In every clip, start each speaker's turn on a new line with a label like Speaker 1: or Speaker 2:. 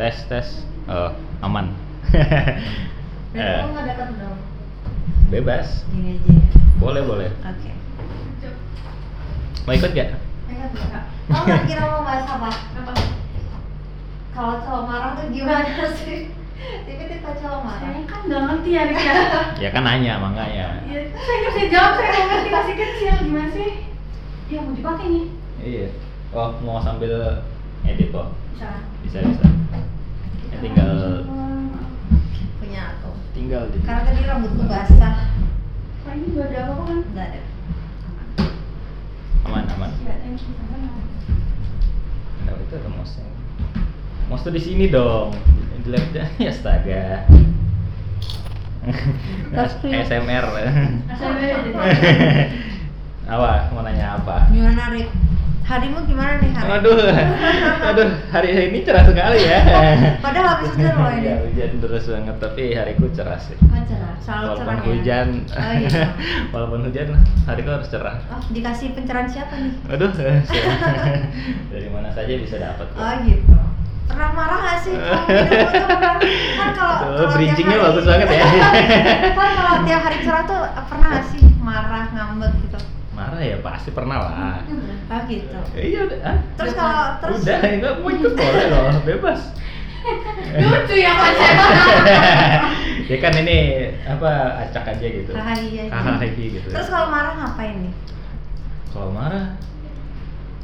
Speaker 1: tes tes oh aman Eh, bebas
Speaker 2: Gini aja. ya.
Speaker 1: boleh boleh
Speaker 2: Oke.
Speaker 1: mau ikut gak
Speaker 2: Ingat? Kamu nggak kira mau bahas apa? Kalau cowok marah tuh gimana sih? Tiba-tiba cowok marah.
Speaker 3: Saya kan nggak ngerti ya Rika.
Speaker 1: ya kan nanya makanya
Speaker 3: Ya, saya nggak bisa jawab, saya nggak ngerti masih kecil gimana sih? Ya mau dipakai nih.
Speaker 1: iya oh mau sambil edit kok
Speaker 3: Bisa.
Speaker 1: bisa bisa tinggal
Speaker 2: Punya aku.
Speaker 1: tinggal di
Speaker 2: Karena tadi rambutku basah.
Speaker 3: Ini nggak ada apa-apa kan?
Speaker 2: Nggak ada.
Speaker 1: aman aman. Nah, itu ada mouse mouse tuh di sini dong di laptop ya astaga
Speaker 3: Saya jadi.
Speaker 1: apa mau nanya apa
Speaker 2: Gimana Rik? Harimu gimana nih hari?
Speaker 1: aduh aduh hari ini cerah sekali ya
Speaker 2: Padahal habis hujan loh ini.
Speaker 1: ya hujan terus banget tapi hariku cerah sih
Speaker 2: Oh cerah, selalu
Speaker 1: walaupun
Speaker 2: cerah ya.
Speaker 1: hujan
Speaker 2: Oh iya.
Speaker 1: walaupun hujan hariku harus cerah
Speaker 2: Oh dikasih pencerahan siapa nih?
Speaker 1: aduh dari mana saja bisa dapat.
Speaker 2: Oh gitu. Pernah marah gak sih? Kalau hidupmu tuh pernah- kan kalau
Speaker 1: Tuh,
Speaker 2: kalau tiap
Speaker 1: bridgingnya bagus banget ya.
Speaker 2: kan kalau tiap hari cerah tuh pernah gak sih marah ngambek gitu?
Speaker 1: Marah ya pasti pernah lah
Speaker 2: Oh gitu.
Speaker 1: Ya, iya udah ah.
Speaker 2: Terus kalau terus
Speaker 1: udah enggak mau ikut boleh loh bebas
Speaker 3: Lucu ya konsep.
Speaker 1: ya kan ini apa acak aja gitu
Speaker 2: Hahaha, iya, iya.
Speaker 1: Hahaha, gitu
Speaker 2: Terus kalau marah ngapain nih?
Speaker 1: kalau marah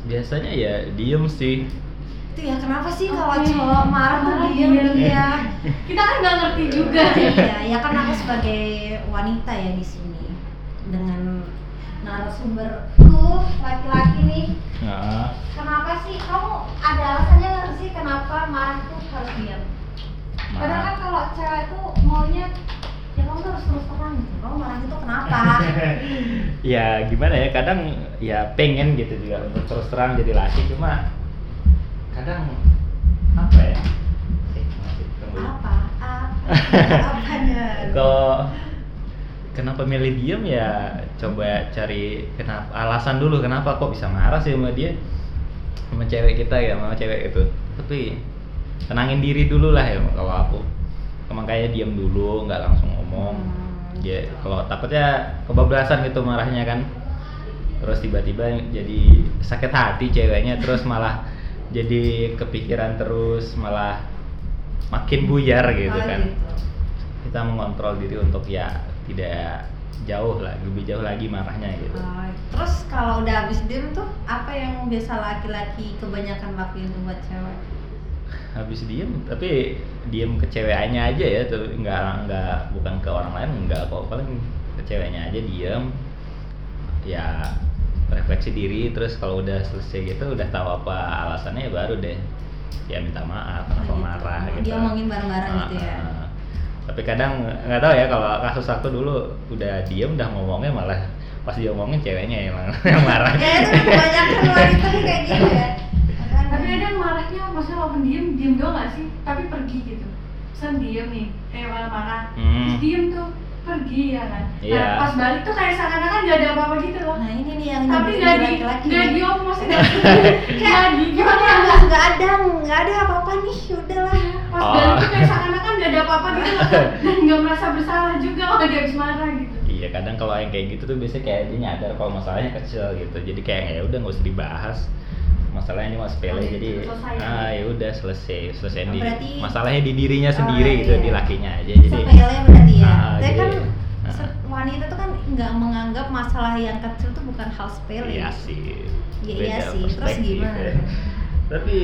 Speaker 1: biasanya ya diem sih
Speaker 2: Itu ya kenapa sih kalau
Speaker 3: Oke.
Speaker 2: cowok marah tuh diem iya.
Speaker 3: Kita kan nggak ngerti juga.
Speaker 2: Iya, ya kan aku sebagai wanita ya di sini dengan narasumberku laki-laki nih.
Speaker 1: nah,
Speaker 2: Kenapa sih kamu ada alasannya nggak sih kenapa marah tuh harus diam? Padahal kan kalau cewek tuh maunya ya kamu tuh harus terus terang gitu. Kamu marah itu kenapa?
Speaker 1: ya gimana ya kadang ya pengen gitu juga untuk terus terang jadi laki cuma kadang apa ya eh, masih,
Speaker 2: apa? Apa? Apanya?
Speaker 1: kalau kenapa milih diem? Ya coba cari kenapa alasan dulu kenapa kok bisa marah sih sama dia sama cewek kita ya sama cewek itu. Tapi tenangin diri dulu lah ya kalau aku. Makanya diem dulu nggak langsung ngomong.
Speaker 2: Hmm.
Speaker 1: ya kalau takutnya kebablasan gitu marahnya kan. Terus tiba-tiba jadi sakit hati ceweknya terus malah jadi kepikiran terus malah makin buyar gitu
Speaker 2: Oh,
Speaker 1: kan.
Speaker 2: gitu.
Speaker 1: kita mengontrol diri untuk ya tidak jauh lah lebih jauh lagi marahnya gitu
Speaker 2: Oh, terus kalau udah habis diem tuh apa yang biasa laki-laki kebanyakan lakuin buat cewek?
Speaker 1: habis diem tapi diem ke ceweknya aja ya tuh nggak nggak bukan ke orang lain nggak kok paling ke ceweknya aja diem ya refleksi diri terus kalau udah selesai gitu udah tahu apa alasannya ya baru deh ya minta maaf kenapa
Speaker 2: Oh, gitu.
Speaker 1: marah gitu
Speaker 2: Dia omongin bareng-bareng gitu ya.
Speaker 1: Tapi kadang nggak tahu ya kalau kasus aku dulu udah diem udah ngomongnya malah pas dia ngomongin ceweknya yang, yang marah
Speaker 2: Ya itu kebanyakan wanita tuh kayak gitu ya.
Speaker 3: Tapi ada yang marahnya, maksudnya walaupun diem, diem doang gak sih? Tapi pergi gitu. Misal diem nih, kayak marah-marah,
Speaker 1: Hmm.
Speaker 3: terus diem tuh, pergi ya kan?
Speaker 1: Iya.
Speaker 3: Nah pas balik tuh kayak seakan-akan gak ada apa-apa gitu loh.
Speaker 2: Nah ini nih yang
Speaker 3: Tapi gak di, gak
Speaker 2: nih.
Speaker 3: diom maksudnya Kayak di
Speaker 2: Gimana ya nggak nggak ada nggak ada apa-apa nih udahlah.
Speaker 3: Pas
Speaker 1: Oh.
Speaker 3: balik tuh kayak seakan-akan gak ada apa-apa gitu loh Dan gak merasa bersalah juga kalau dia habis marah gitu
Speaker 1: Iya kadang kalau yang kayak gitu tuh biasanya kayak dia nyadar kalau masalahnya kecil gitu jadi kayak ya udah nggak usah dibahas masalahnya ini mas sepele
Speaker 3: Oh,
Speaker 1: jadi
Speaker 3: Selesai ya?
Speaker 1: ah ya udah selesai selesai
Speaker 2: Oh,
Speaker 1: di masalahnya di dirinya
Speaker 2: Oh,
Speaker 1: sendiri gitu
Speaker 2: iya.
Speaker 1: di lakinya aja jadi
Speaker 2: Sepele berarti ya.
Speaker 1: Ah,
Speaker 2: Tapi
Speaker 1: jadi-
Speaker 2: kan
Speaker 1: ah.
Speaker 2: wanita tuh kan nggak menganggap masalah yang kecil tuh bukan hal sepele.
Speaker 1: iya sih
Speaker 2: Iya, iya
Speaker 1: Beda
Speaker 2: sih. Terus
Speaker 1: perspektif
Speaker 2: gimana?
Speaker 1: ya. tapi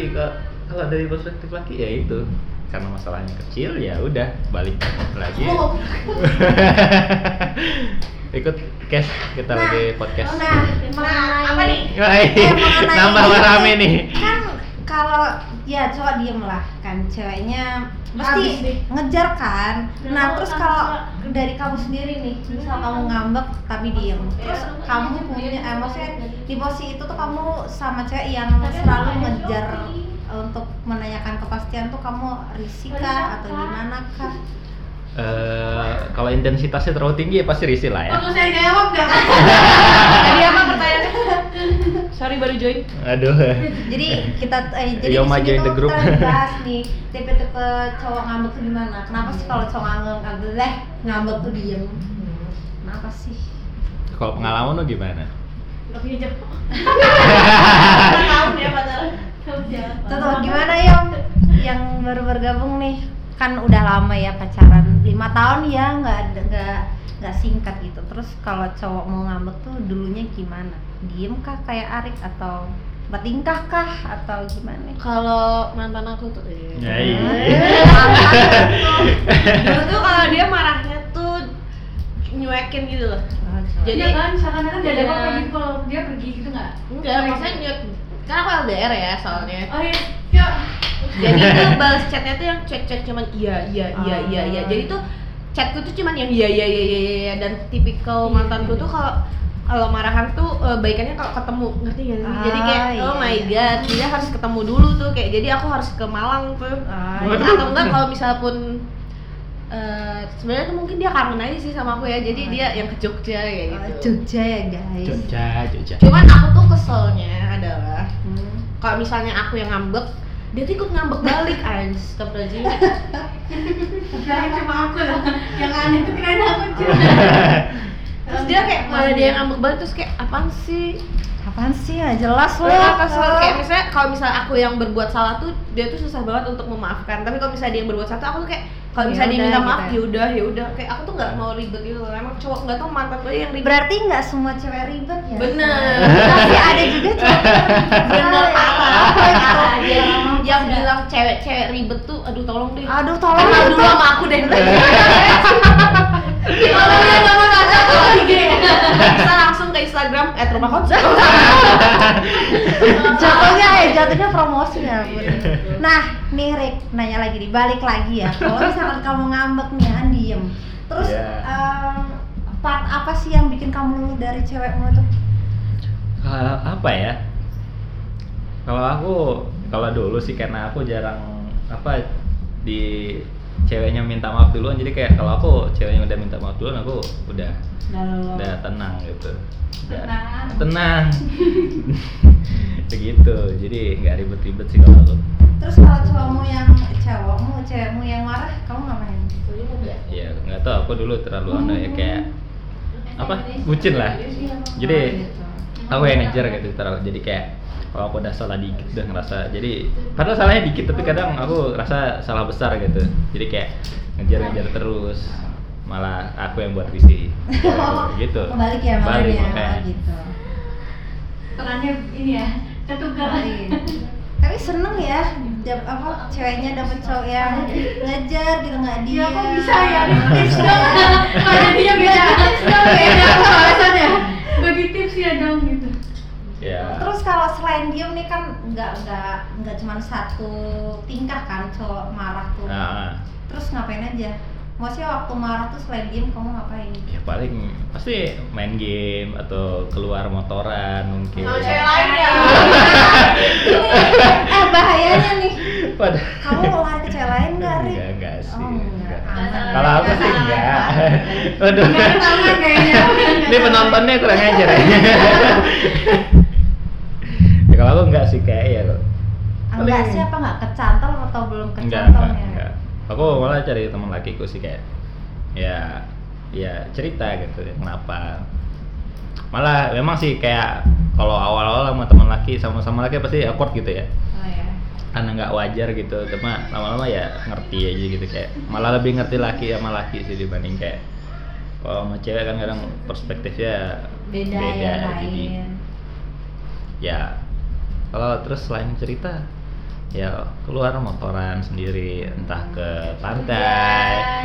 Speaker 1: kalau dari perspektif laki ya itu karena masalahnya kecil ya udah balik lagi
Speaker 2: Oh.
Speaker 1: ikut cash kita
Speaker 2: Nah,
Speaker 1: lagi podcast
Speaker 2: Nah, mengenai
Speaker 3: apa nih?
Speaker 2: Eh,
Speaker 1: nambah nih
Speaker 2: Kan kalau ya coba diem lah kan ceweknya
Speaker 3: deh.
Speaker 2: ngejar kan. Nah terus
Speaker 3: tanpa-
Speaker 2: kalau dari kamu sendiri nih, misal kamu ngambek tapi diem, terus kamu punya, eh, maksudnya di posisi itu tuh kamu sama cewek yang selalu ngejar untuk menanyakan kepastian tuh kamu risih kah atau gimana kah?
Speaker 1: Eh, kalau intensitasnya terlalu tinggi ya pasti risih lah ya.
Speaker 3: Waktu saya jawab nggak?
Speaker 4: Tadi apa pertanyaannya? Sorry baru join.
Speaker 1: Aduh.
Speaker 2: Jadi kita eh, jadi
Speaker 1: Yo,
Speaker 2: di
Speaker 1: Ma,
Speaker 2: sini
Speaker 1: join
Speaker 2: tuh
Speaker 1: the group.
Speaker 2: kita bahas nih tipe-tipe cowok ngambek tuh gimana? Kenapa sih kalau cowok ngambek ngambek ngambek tuh diem? Kenapa sih?
Speaker 1: Kalau pengalaman lu gimana?
Speaker 3: Punya jawab.
Speaker 4: Tahun ya padahal.
Speaker 2: Tuh gimana Yom? Yang baru bergabung nih kan udah lama ya pacaran lima tahun ya nggak ada nggak nggak singkat gitu terus kalau cowok mau ngambek tuh dulunya gimana diem kah kayak Arik atau bertingkah kah atau gimana
Speaker 4: Kalau mantan aku tuh
Speaker 1: Ya,
Speaker 4: eh.
Speaker 1: iya.
Speaker 4: Dulu tuh kalau dia marahnya tuh nyuekin gitu loh.
Speaker 3: Jadi
Speaker 4: Jadi-
Speaker 3: kan seakan-akan nggak ada
Speaker 4: Iya.
Speaker 3: apa-apa gitu kalau dia pergi gitu nggak?
Speaker 4: Enggak, maksudnya nyuek. Kan aku LDR ya soalnya.
Speaker 3: Oh iya, ya.
Speaker 4: Jadi tuh balas chatnya tuh yang chat-chat cuman iya iya iya iya iya.
Speaker 2: Oh.
Speaker 4: Jadi tuh chatku tuh cuman yang iya iya iya iya iya, iya. dan tipikal
Speaker 3: Iya,
Speaker 4: mantanku tuh kalau kalau marahan tuh eh, baikannya kalau ketemu ngerti gak sih? jadi kayak
Speaker 2: Ah,
Speaker 4: oh
Speaker 2: iya,
Speaker 4: my
Speaker 2: iya.
Speaker 4: god dia harus ketemu dulu tuh kayak jadi aku harus ke Malang tuh
Speaker 2: Ah,
Speaker 1: Waduh.
Speaker 4: atau enggak kalau misal pun eh, sebenarnya tuh mungkin dia kangen aja sih sama aku ya. Jadi dia yang ke Jogja kayak
Speaker 2: Oh,
Speaker 4: gitu.
Speaker 2: Jogja ya guys.
Speaker 1: Jogja, Jogja.
Speaker 4: cuman aku tuh keselnya adalah
Speaker 2: Hmm.
Speaker 4: kalau misalnya aku yang ngambek dia tuh ikut ngambek balik Astagfirullahaladzim.
Speaker 3: Kirain cuma aku loh. Yang aneh tuh kirain aku cuma.
Speaker 4: terus dia kayak malah dia yang ngambek balik terus kayak apaan sih?
Speaker 2: Apaan sih? Ya jelas loh
Speaker 4: kesel kayak misalnya kalau misalnya aku yang berbuat salah tuh dia tuh susah banget untuk memaafkan. Tapi kalau misalnya dia yang berbuat salah tuh aku tuh kayak kalau
Speaker 2: Ya
Speaker 4: misalnya dia
Speaker 2: udah,
Speaker 4: minta
Speaker 2: gitu
Speaker 4: maaf
Speaker 2: ya.
Speaker 4: ya. udah ya udah kayak aku tuh nggak mau ribet gitu emang cowok nggak tau mantan gue yang ribet.
Speaker 2: Berarti nggak semua cewek ribet ya?
Speaker 4: bener.
Speaker 2: Tapi ada juga cowok
Speaker 4: bener
Speaker 2: ya.
Speaker 4: apa jadi yang bilang cewek-cewek ribet tuh aduh tolong deh.
Speaker 2: Aduh tolong
Speaker 4: kenal dulu sama aku deh. Kalau dia nggak mau bisa langsung ke Instagram at rumah konsep
Speaker 2: Jatuhnya eh jatuhnya promosi ya Bun. Nah nih Rick nanya lagi nih balik lagi ya Kalau misalkan kamu ngambek nih kan diem Terus
Speaker 1: Iya.
Speaker 2: em, part apa sih yang bikin kamu luluh dari cewekmu tuh?
Speaker 1: Kalau apa ya? Kalau aku, kalau dulu sih karena aku jarang apa di ceweknya minta maaf duluan. Jadi kayak kalau aku ceweknya udah minta maaf duluan aku udah
Speaker 2: Nah,
Speaker 1: udah tenang gitu. Udah
Speaker 3: Tenang.
Speaker 1: tenang. Begitu. Jadi nggak ribet-ribet sih kalau aku.
Speaker 2: Terus kalau cowokmu yang cowokmu, cewekmu yang marah, kamu ngapain?
Speaker 1: ya nggak tahu. Aku dulu terlalu anu ya kayak apa? Bucin lah. Jadi
Speaker 2: Oh, gitu.
Speaker 1: aku yang ngejar gitu terlalu. Jadi kayak kalau aku udah salah dikit udah ngerasa jadi padahal salahnya dikit tapi kadang aku rasa salah besar gitu jadi kayak ngejar-ngejar terus malah aku yang buat risih gitu
Speaker 2: Kebalik ya makanya. oh, gitu.
Speaker 3: Perannya ini ya, ketukar.
Speaker 2: Tapi seneng ya, dap- apa ceweknya dapet cowok yang ngejar gitu nggak dia.
Speaker 3: Iya, kok bisa ya? Tips dong. Mana dia beda. Tips dong beda alasannya. Bagi tips ya dong gitu.
Speaker 1: Ya
Speaker 2: Terus kalau selain diem nih kan nggak nggak nggak cuma satu tingkah kan cowok marah tuh.
Speaker 1: nah,
Speaker 2: Terus ngapain aja? Maksudnya waktu marah tuh selain diem kamu ngapain?
Speaker 1: ya paling pasti main game atau keluar motoran mungkin
Speaker 4: sama cewek lain ya
Speaker 2: eh bahayanya nih.
Speaker 1: Pada
Speaker 2: Kamu mau lari ke cewek lain nggak,
Speaker 1: enggak enggak sih
Speaker 2: Oh, enggak.
Speaker 1: kalau aku sih enggak
Speaker 3: kayaknya.
Speaker 1: ini penontonnya kurang ajar ya ya kalau aku enggak sih kayak ya kok
Speaker 2: Enggak sih apa nggak kecantol atau belum
Speaker 1: enggak
Speaker 2: kecantol
Speaker 1: enggak
Speaker 2: ya?
Speaker 1: enggak aku malah cari teman lakiku sih kayak ya ya cerita gitu ya, kenapa malah memang sih kayak kalau awal-awal sama teman laki sama-sama laki pasti awkward gitu ya
Speaker 2: Oh ya.
Speaker 1: karena nggak wajar gitu cuma lama-lama ya ngerti aja gitu kayak malah lebih ngerti laki sama laki sih dibanding kayak kalau sama cewek kan kadang perspektifnya
Speaker 2: Beda,
Speaker 1: beda
Speaker 2: ya
Speaker 1: jadi
Speaker 2: lain.
Speaker 1: ya kalau terus selain cerita ya keluar motoran sendiri entah ke pantai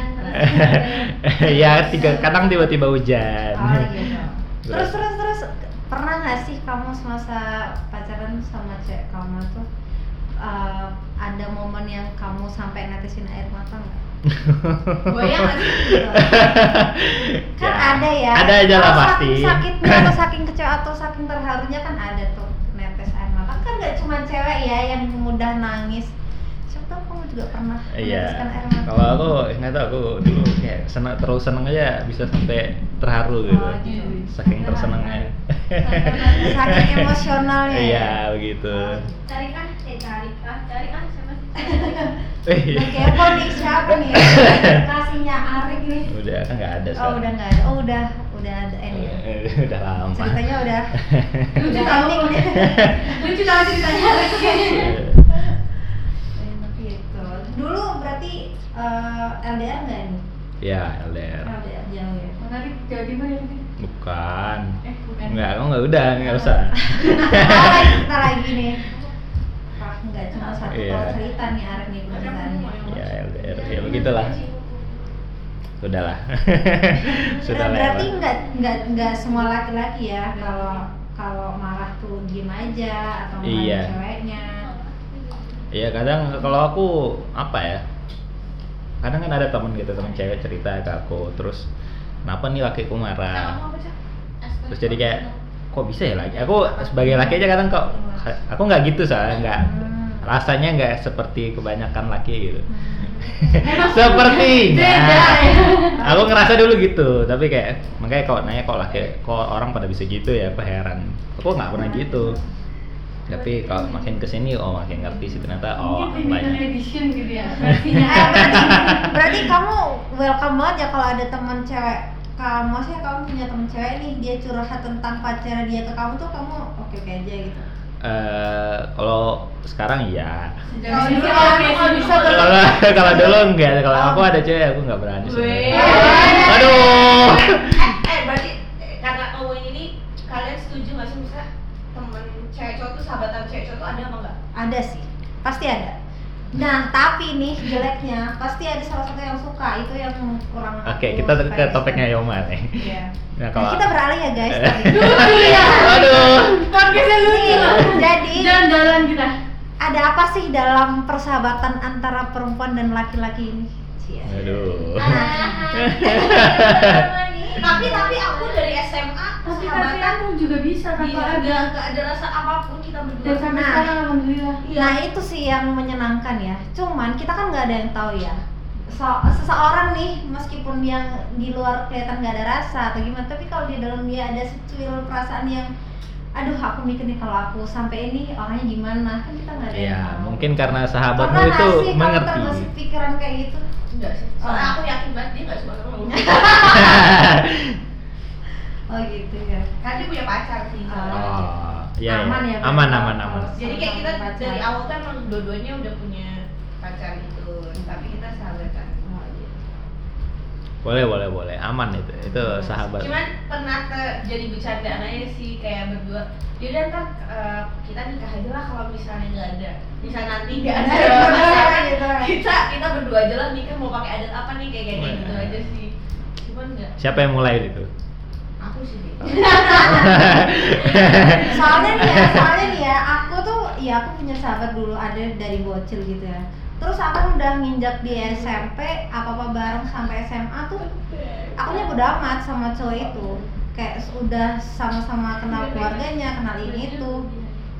Speaker 1: ya tiga kadang tiba-tiba hujan
Speaker 2: Oh iya. Terus terus terus pernah nggak sih kamu semasa pacaran sama cewek kamu tuh eh, ada momen yang kamu sampai netesin air mata nggak?
Speaker 4: Goyang sih?
Speaker 2: Gitu. kan
Speaker 1: Ya,
Speaker 2: ada ya.
Speaker 1: ada aja lah pasti.
Speaker 2: Saking sakitnya atau saking kecewa atau saking terharunya kan ada tuh netes air mata. Kan nggak cuma cewek ya yang mudah nangis. Siapa tahu kamu juga pernah
Speaker 1: Iya.
Speaker 2: meneteskan air mata.
Speaker 1: Kalau aku nggak tahu aku dulu kayak senang terlalu seneng aja bisa sampai terharu gitu.
Speaker 2: Oh, gitu.
Speaker 1: Saking tersenangnya.
Speaker 2: Saking emosionalnya.
Speaker 1: Iya
Speaker 2: ya.
Speaker 1: begitu.
Speaker 3: Cari kan? Eh cari kan? Cari kan?
Speaker 1: Eh,
Speaker 2: Nah, kepo nih siapa nih? Kasihnya Arik nih.
Speaker 1: udah kan nggak ada.
Speaker 2: Oh
Speaker 1: sekarang.
Speaker 2: udah nggak ada. Oh udah udah ada ini. ya.
Speaker 1: Eh, udah lama.
Speaker 2: Ceritanya udah
Speaker 3: Lucu
Speaker 2: udah
Speaker 3: tahu. Lucu tahu ceritanya.
Speaker 2: Enak gitu. Dulu berarti eh, LDR nggak nih?
Speaker 1: ya LDR.
Speaker 2: LDR jauh ya.
Speaker 3: Menarik jauh di mana?
Speaker 1: Bukan.
Speaker 3: Eh bukan.
Speaker 1: Enggak, kamu nggak udah, nggak usah.
Speaker 2: Oh, lagi kita lagi nih. Wah, nggak cuma satu
Speaker 1: Iya.
Speaker 2: kalau cerita nih Arik nih ceritanya.
Speaker 1: ya LDR, ya begitulah. Sudahlah. Sudah
Speaker 2: berarti
Speaker 1: lewat.
Speaker 2: nggak nggak nggak semua laki-laki ya kalau kalau marah tuh diem aja atau marah
Speaker 1: Iya.
Speaker 2: ceweknya.
Speaker 1: Iya kadang kalau aku apa ya kadang kan ada temen gitu temen cewek cerita ke aku terus kenapa nih lakiku marah terus jadi kayak kok bisa ya laki aku sebagai laki aja kadang kok aku nggak gitu soalnya nggak
Speaker 2: Hmm.
Speaker 1: rasanya nggak seperti kebanyakan laki gitu
Speaker 3: Emang
Speaker 1: sepertinya.
Speaker 3: Beda ya.
Speaker 1: aku ngerasa dulu gitu tapi kayak makanya kalau nanya kok laki kok orang pada bisa gitu ya aku heran. Aku nggak pernah gitu. Tapi kalau makin ke sini oh makin ngerti sih ternyata oh
Speaker 3: Mungkin
Speaker 1: banyak.
Speaker 3: edition gitu ya.
Speaker 2: Eh, berarti, berarti kamu welcome banget ya kalau ada teman cewek kamu. Maksudnya kamu punya teman cewek nih dia curhat tentang pacarnya dia ke kamu tuh kamu oke oke aja gitu
Speaker 1: Eh, kalau sekarang iya.
Speaker 3: Sejak
Speaker 2: Kalau dulu kalau
Speaker 1: dulu enggak kalau aku ada cewek aku nggak berani aduh
Speaker 4: eh, eh berarti eh, karena ngomongin ini kalian setuju nggak sih misalnya temen cewek cowok tuh sahabatan cewek cowok tuh ada apa enggak?
Speaker 2: ada sih. Pasti ada. Nah tapi nih jeleknya pasti ada salah satu yang suka. Itu yang kurang
Speaker 1: oke kita ke
Speaker 2: di
Speaker 1: topiknya. Yoma nih.
Speaker 2: Iya.
Speaker 1: Nah, kalau
Speaker 2: kita beralih ya guys
Speaker 1: Eh.
Speaker 2: tadi.
Speaker 3: Dulu ya.
Speaker 1: aduh
Speaker 3: Podcastnya lucu.
Speaker 2: Nih, jadi
Speaker 3: Jalan-jalan kita.
Speaker 2: ada apa sih dalam persahabatan antara perempuan dan laki-laki ini?
Speaker 1: Aduh
Speaker 4: Tapi tapi aku dari SMA
Speaker 3: Tapi aku juga bisa tanpa ada.
Speaker 4: nggak nggak ada rasa apa pun kita berdua.
Speaker 3: Dan sampai
Speaker 2: Nah.
Speaker 3: sekarang alhamdulillah.
Speaker 2: Nah itu sih yang menyenangkan ya. Cuman kita kan nggak ada yang tahu ya. So, seseorang nih meskipun dia di luar kelihatan nggak ada rasa atau gimana, tapi kalau di dalam dia ada secuil perasaan yang, aduh aku mikir nih kalau aku sampai ini orangnya gimana kan kita nggak ada yang
Speaker 1: ya
Speaker 2: tahu.
Speaker 1: mungkin karena sahabatmu
Speaker 2: Pernah nggak
Speaker 1: itu
Speaker 2: sih kamu
Speaker 1: mengerti
Speaker 2: terbesit pikiran kayak gitu?
Speaker 4: Enggak sih. Soalnya
Speaker 2: Oh.
Speaker 4: aku yakin banget dia nggak suka sama.
Speaker 2: Oh gitu ya.
Speaker 4: Karena dia punya pacar sih. soalnya.
Speaker 1: oh iya
Speaker 2: Aman
Speaker 1: iya.
Speaker 2: ya,
Speaker 1: aman aman aman
Speaker 4: Jadi kayak kita
Speaker 2: Pacar.
Speaker 4: dari awal tuh emang dua-duanya udah punya pacar gitu. Tapi kita.
Speaker 1: Boleh boleh boleh aman itu itu sahabat
Speaker 4: Cuman pernah terjadi bercandaan aja sih kayak berdua. Yaudah ntar eh, kita nikah aja lah kalau misalnya nggak ada. Misal nanti nggak ada masalah,
Speaker 2: gitu.
Speaker 4: kita kita berdua aja lah nikah mau pakai adat apa nih kayak kayak gitu aja sih. Cuman nggak.
Speaker 1: siapa yang mulai itu
Speaker 4: Aku sih. Deh.
Speaker 2: soalnya nih ya soalnya nih ya aku tuh ya aku punya sahabat dulu ada dari bocil gitu ya terus aku udah nginjak di SMP apa apa bareng sampai SMA tuh aku nya udah amat sama cowok itu. Kayak udah sama-sama kenal keluarganya kenal ini itu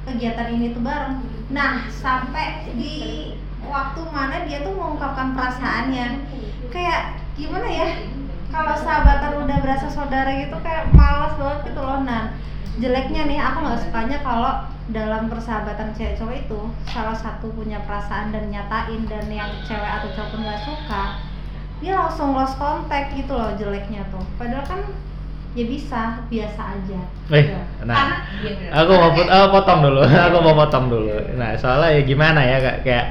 Speaker 2: kegiatan ini tuh bareng. Nah sampai di waktu mana dia tuh mengungkapkan perasaannya. Kayak gimana ya kalau sahabatan udah berasa saudara gitu kayak malas banget gitu loh. Nah jeleknya nih aku nggak sukanya kalau dalam persahabatan cewek cowok itu salah satu punya perasaan dan nyatain dan yang cewek atau cowok nggak suka dia langsung lost contact gitu loh jeleknya tuh. Padahal kan ya bisa biasa aja.
Speaker 1: Eh
Speaker 2: Ya.
Speaker 1: nah.
Speaker 4: Karena iya bener.
Speaker 1: aku mau pot- oh, potong dulu. Aku mau potong dulu. Nah soalnya ya gimana ya Kak? kayak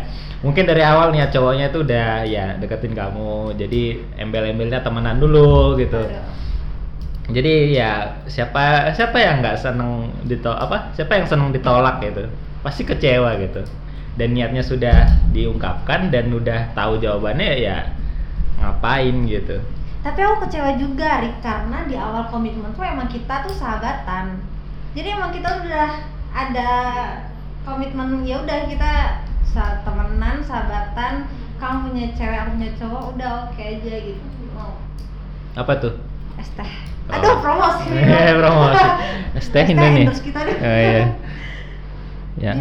Speaker 1: mungkin dari awal nih cowoknya tuh udah ya deketin kamu. Jadi embel-embelnya temenan dulu gitu.
Speaker 2: Aduh.
Speaker 1: jadi ya siapa siapa yang nggak seneng ditolak apa? Siapa yang seneng ditolak gitu? Pasti kecewa gitu. Dan niatnya sudah diungkapkan dan udah tahu jawabannya ya ngapain gitu
Speaker 2: tapi aku kecewa juga Rik karena di awal komitmen tuh emang kita tuh sahabatan jadi emang kita udah ada komitmen ya udah kita temenan sahabatan kamu punya cewek aku punya cowok udah oke aja gitu oh,
Speaker 1: apa tuh
Speaker 2: es teh
Speaker 1: Oh.
Speaker 2: aduh promosi
Speaker 1: Eh, promosi. Es teh
Speaker 2: Es teh
Speaker 1: ini nih.
Speaker 2: kita nih.
Speaker 1: Oh, iya. Ya.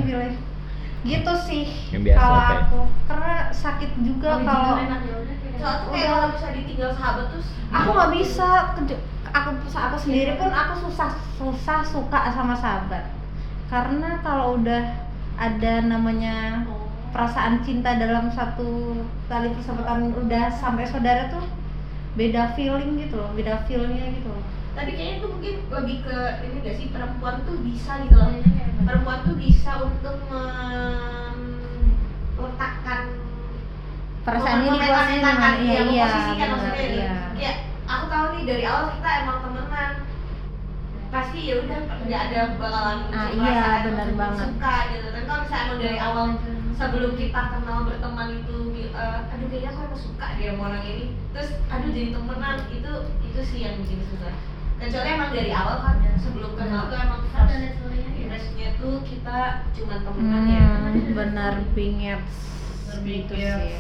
Speaker 2: Gitu sih
Speaker 1: Yang biasa
Speaker 2: kalau
Speaker 1: kayak-
Speaker 2: aku. Karena sakit juga
Speaker 3: Kalau
Speaker 2: kalau
Speaker 3: enak ya kayak
Speaker 4: soalnya tuh kayak
Speaker 2: Udah.
Speaker 4: kalau bisa ditinggal sahabat tuh
Speaker 2: aku nggak bisa aku aku sendiri pun aku susah susah suka sama sahabat. Karena kalau udah ada namanya
Speaker 3: Oh.
Speaker 2: perasaan cinta dalam satu tali persahabatan udah sampai saudara tuh beda feeling gitu loh beda feelnya gitu loh
Speaker 4: tapi kayaknya tuh mungkin lebih ke ini gak sih? Perempuan tuh bisa gitu loh. Perempuan tuh bisa untuk meletakkan
Speaker 2: perasaan ini buatnya dengan iya iya
Speaker 4: maksudnya. gitu.
Speaker 2: iya.
Speaker 4: Kayak aku tahu nih dari awal kita emang temenan. Pasti ya udah nggak ada bakalan
Speaker 2: Ah, iya, benar banget.
Speaker 4: suka gitu. Tapi kalau misalnya emang dari awal sebelum kita kenal berteman itu eh, aduh kayaknya aku emang suka dia sama orang ini. Terus aduh jadi temenan. Itu itu sih yang bikin susah kecuali emang dari awal kan sebelum kenal tuh emang
Speaker 3: Ada
Speaker 4: first
Speaker 3: levelnya ya.
Speaker 4: impressionnya tuh kita cuma temenan ya.
Speaker 2: Hmm, benar bingit gitu sih.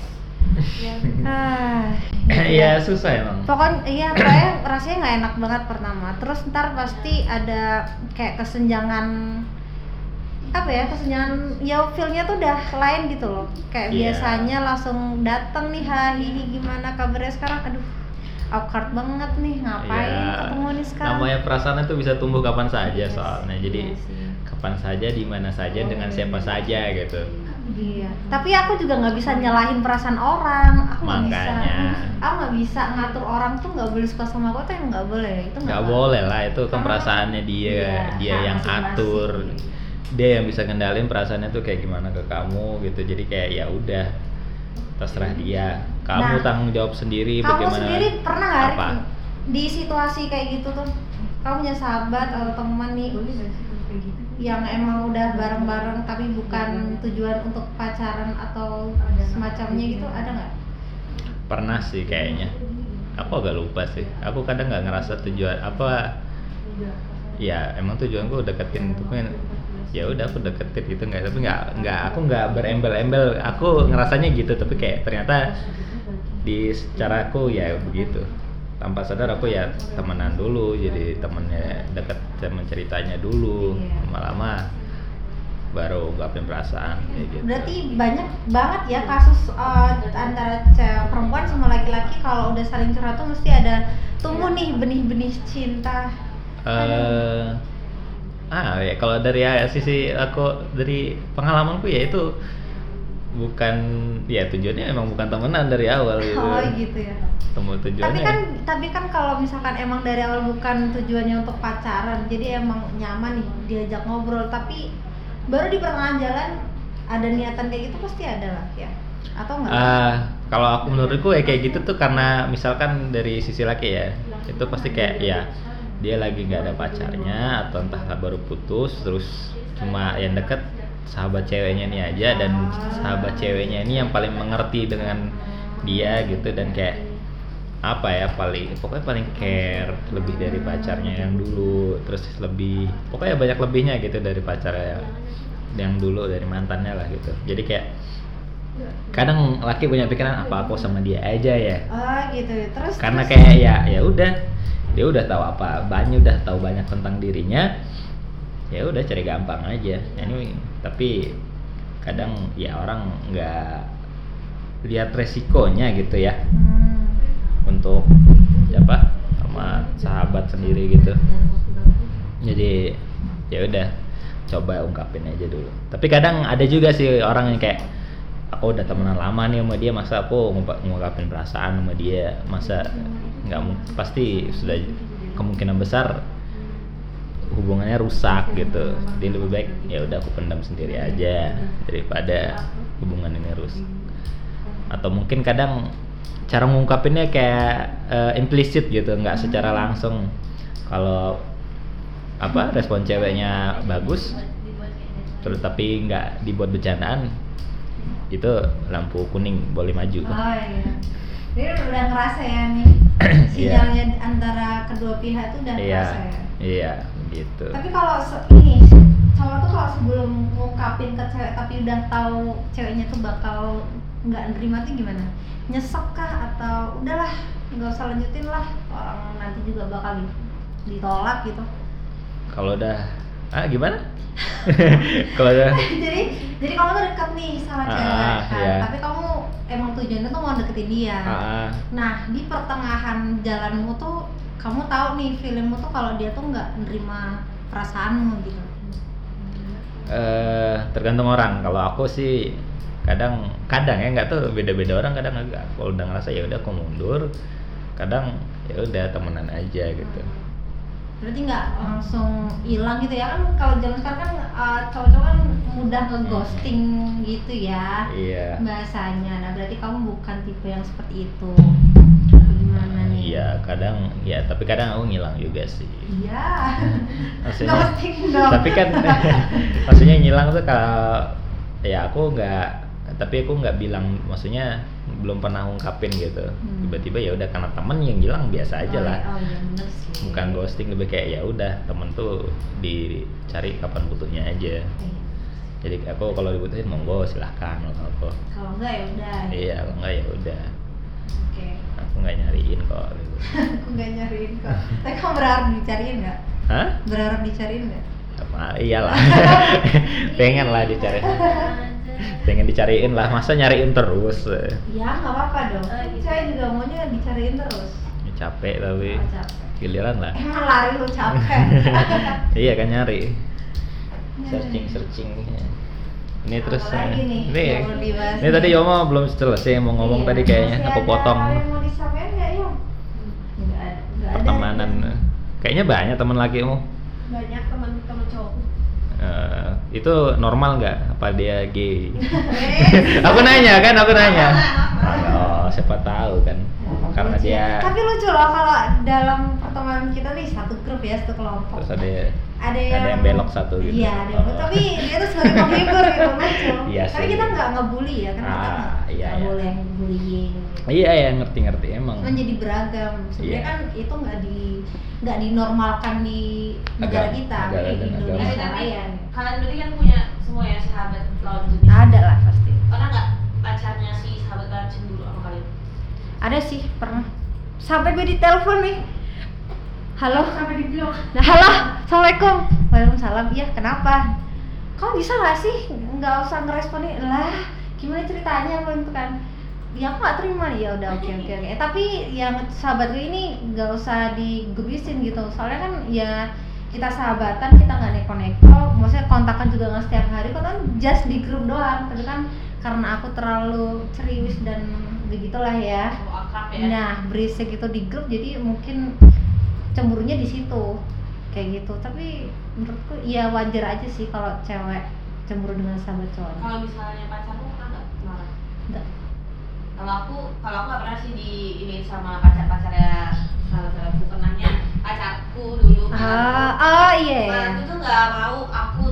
Speaker 4: Ya.
Speaker 2: ah
Speaker 1: Iya. susah emang.
Speaker 2: pokoknya iya pokoknya rasanya nggak enak banget pertama. Terus ntar pasti ada kayak kesenjangan apa ya kesenjangan ya feelnya tuh udah lain gitu loh. Kayak
Speaker 1: Iya.
Speaker 2: biasanya langsung datang nih hahihi gimana kabarnya sekarang? Aduh awkward banget nih ngapain
Speaker 1: Iya.
Speaker 2: ketemu nih sekarang
Speaker 1: Namanya perasaan itu bisa tumbuh kapan saja
Speaker 2: Yes.
Speaker 1: soalnya. Jadi
Speaker 2: Iya sih.
Speaker 1: kapan saja, di mana saja, dengan siapa saja gitu.
Speaker 2: Iya, tapi aku juga nggak bisa nyalahin perasaan orang. Aku nggak bisa. Aku nggak bisa ngatur orang tuh nggak boleh suka sama aku tuh yang nggak boleh. Itu
Speaker 1: Nggak boleh lah itu kan
Speaker 2: Karena-
Speaker 1: perasaannya dia,
Speaker 2: Iya,
Speaker 1: dia
Speaker 2: hak
Speaker 1: yang
Speaker 2: masing-masing.
Speaker 1: atur. Dia yang bisa kendalin perasaannya tuh kayak gimana ke kamu gitu. Jadi kayak ya udah terserah dia. Kamu
Speaker 2: Nah,
Speaker 1: tanggung jawab sendiri
Speaker 2: Kamu
Speaker 1: bagaimana.
Speaker 2: sendiri pernah nggak
Speaker 1: Apa?
Speaker 2: di situasi kayak gitu tuh? Kamu punya sahabat atau teman nih yang emang udah bareng-bareng tapi bukan tujuan untuk pacaran atau semacamnya gitu ada nggak?
Speaker 1: Pernah sih kayaknya. Aku agak lupa sih. Aku kadang nggak ngerasa tujuan apa. Ya emang tujuanku deketin itu kan ya udah aku deketin gitu nggak tapi nggak nggak aku nggak berembel-embel aku ngerasanya gitu tapi kayak ternyata di secara aku ya begitu tanpa sadar aku ya temenan dulu jadi temennya deket temen ceritanya dulu
Speaker 2: Iya.
Speaker 1: lama-lama baru ungkapin perasaan kayak gitu
Speaker 2: Berarti banyak banget ya kasus uh, antara cewek perempuan sama laki-laki kalau udah saling curhat tuh mesti ada tumbuh nih benih-benih cinta.
Speaker 1: eh ah ya kalau dari ya, sisi aku dari pengalamanku ya itu bukan ya tujuannya emang bukan temenan dari awal gitu
Speaker 2: Oh gitu ya.
Speaker 1: temu tujuannya
Speaker 2: Tapi kan tapi kan kalau misalkan emang dari awal bukan tujuannya untuk pacaran, jadi emang nyaman nih diajak ngobrol, tapi baru di pertengahan jalan ada niatan kayak gitu pasti ada lah ya. Atau enggak?
Speaker 1: Ah, kalau aku menurutku ya kayak gitu tuh karena misalkan dari sisi laki ya itu pasti kayak ya dia lagi nggak ada pacarnya atau entah baru putus terus cuma yang deket sahabat ceweknya ini aja dan sahabat ceweknya ini yang paling mengerti dengan dia gitu dan kayak apa ya paling pokoknya paling care lebih dari pacarnya yang dulu terus lebih pokoknya banyak lebihnya gitu dari pacarnya yang dulu dari mantannya lah gitu. Jadi kayak kadang laki punya pikiran apa aku sama dia aja ya?
Speaker 2: Oh gitu. Terus
Speaker 1: karena
Speaker 2: terus-
Speaker 1: kayak ya ya udah dia udah tahu apa banyak udah tahu banyak tentang dirinya ya udah cari gampang aja. Ini tapi kadang ya orang nggak lihat resikonya gitu ya.
Speaker 2: Hmm.
Speaker 1: untuk apa sama sahabat sendiri gitu. Jadi ya udah coba ungkapin aja dulu. Tapi kadang ada juga sih orang yang kayak aku udah temenan lama nih sama dia masa aku ngungkap- ngungkapin perasaan sama dia? Masa nggak pasti sudah kemungkinan besar hubungannya rusak gitu. Jadi lebih baik ya udah aku pendam sendiri aja daripada hubungan ini rusak. Atau mungkin kadang cara ngungkapinnya kayak eh, implisit gitu nggak secara langsung. Kalau apa respon ceweknya bagus terus tapi nggak dibuat bercandaan itu lampu kuning boleh maju.
Speaker 2: Oh iya. Dia udah ngerasa ya nih sinyalnya antara kedua pihak tuh udah
Speaker 1: iya.
Speaker 2: ngerasa ya.
Speaker 1: iya gitu
Speaker 2: Tapi kalau ini cowok tuh kalau sebelum ngungkapin ke cewek tapi udah tahu ceweknya tuh bakal nggak nerima tuh gimana? Nyesek kah atau udahlah nggak usah lanjutin lah orang nanti juga bakal di- ditolak gitu.
Speaker 1: kalau udah ah gimana kalau ada
Speaker 2: jadi jadi kamu tuh deket nih sama
Speaker 1: Ah,
Speaker 2: cewek kan
Speaker 1: iya.
Speaker 2: tapi kamu emang tujuannya tuh mau deketin dia
Speaker 1: ah, ah.
Speaker 2: nah di pertengahan jalanmu tuh kamu tahu nih feelingmu tuh kalau dia tuh nggak nerima perasaanmu gitu.
Speaker 1: Eh, tergantung orang. Kalau aku sih kadang kadang ya nggak tuh beda-beda orang. Kadang agak kalau udah ngerasa ya udah aku mundur kadang ya udah temenan aja gitu.
Speaker 2: Berarti nggak langsung hilang gitu ya? Kan kalau zaman sekarang kan uh, cowok-cowok kan mudah ngeghosting gitu ya
Speaker 1: iya.
Speaker 2: bahasanya. Nah berarti kamu bukan tipe yang seperti itu
Speaker 1: iya kadang ya tapi kadang aku ngilang juga sih.
Speaker 2: Iya.
Speaker 1: Maksudnya tapi kan maksudnya ngilang tuh kalau ya aku nggak tapi aku nggak bilang maksudnya belum pernah ungkapin gitu.
Speaker 2: Hmm.
Speaker 1: tiba-tiba ya udah karena temen yang ngilang biasa aja
Speaker 2: oh,
Speaker 1: lah.
Speaker 2: Oh bener sih.
Speaker 1: Bukan ghosting lebih kayak ya udah temen tuh dicari kapan butuhnya aja.
Speaker 2: Iya.
Speaker 1: jadi aku kalau dibutuhin monggo silahkan kalau aku
Speaker 2: kalau enggak ya udah.
Speaker 1: Iya kalau enggak ya udah.
Speaker 2: Oke
Speaker 1: aku nggak nyariin kok. Gitu.
Speaker 2: aku nggak nyariin kok. Tapi kamu berharap dicariin nggak?
Speaker 1: Hah?
Speaker 2: berharap dicariin nggak?
Speaker 1: Apa? iyalah pengen lah dicari. Pengen dicariin lah. Masa nyariin terus?
Speaker 2: Ya nggak apa-apa dong. Saya juga maunya dicariin terus.
Speaker 1: Ya, capek tapi.
Speaker 2: Oh, capek.
Speaker 1: Giliran lah.
Speaker 2: Emang lari lu capek.
Speaker 1: Iya kan nyari. Searching searching ini terus
Speaker 2: Apalagi nih
Speaker 1: ini
Speaker 2: dibahas
Speaker 1: ini tadi Yoma belum selesai mau ngomong
Speaker 2: Iya,
Speaker 1: tadi kayaknya
Speaker 2: masih
Speaker 1: aku potong. pertemanan kayaknya banyak teman lakimu
Speaker 4: banyak teman-teman cowok
Speaker 1: Eh, itu normal nggak? Apa dia gay? Aku nanya kan aku nanya. Oh siapa tahu kan. Karena
Speaker 2: Lucu.
Speaker 1: dia
Speaker 2: tapi lucu loh kalau dalam pertemanan kita nih satu grup ya satu kelompok.
Speaker 1: Terus ada
Speaker 2: ada
Speaker 1: ada
Speaker 2: yang,
Speaker 1: yang belok satu gitu.
Speaker 2: iya ada yang
Speaker 1: Oh.
Speaker 2: tapi dia tuh sebagai penghibur gitu lucu.
Speaker 1: Iya
Speaker 2: tapi kita nggak ngebully ya kan kita
Speaker 1: Ah,
Speaker 2: nggak
Speaker 1: iya,
Speaker 2: nggak
Speaker 1: iya.
Speaker 2: boleh bullying
Speaker 1: iya ya ngerti ngerti emang
Speaker 2: Cuman jadi beragam sebenarnya
Speaker 1: Iya.
Speaker 2: kan itu nggak di nggak dinormalkan di negara kita
Speaker 1: negara
Speaker 2: di
Speaker 1: agama.
Speaker 2: Indonesia
Speaker 4: Eh, tapi
Speaker 2: raya nih.
Speaker 4: kalian berarti kan punya semua ya sahabat lawan jenis
Speaker 2: ada lah pasti
Speaker 4: pernah nggak pacarnya si sahabat kalian cemburu sama kalian
Speaker 2: ada sih pernah sampai gue ditelepon nih halo
Speaker 3: sampai di blok
Speaker 2: Nah, halo, assalamualaikum. Waalaikumsalam. Iya, kenapa? Kamu bisa nggak sih nggak usah ngeresponin lah? Gimana ceritanya apa itu kan? Ya aku nggak terima ya udah oke oke oke. Eh, Tapi yang sahabat gue ini nggak usah digubisin gitu. Soalnya kan ya kita sahabatan kita nggak neko-neko. Maksudnya kontakan juga nggak setiap hari. Kok kan just di grup doang. Tapi kan karena aku terlalu serius dan begitulah ya.
Speaker 4: ya
Speaker 2: Nah, berisik itu di grup jadi mungkin cemburunya di situ. Kayak gitu. Tapi menurutku ya wajar aja sih kalau cewek cemburu dengan sahabat cowoknya.
Speaker 4: kalau misalnya marah
Speaker 2: Enggak.
Speaker 4: kalau aku kalau aku nggak pernah sih di ini sama pacar pacarnya salah satu pernahnya pacarku dulu
Speaker 2: Ah, oh iya. ya.
Speaker 4: Mantanku tuh nggak mau aku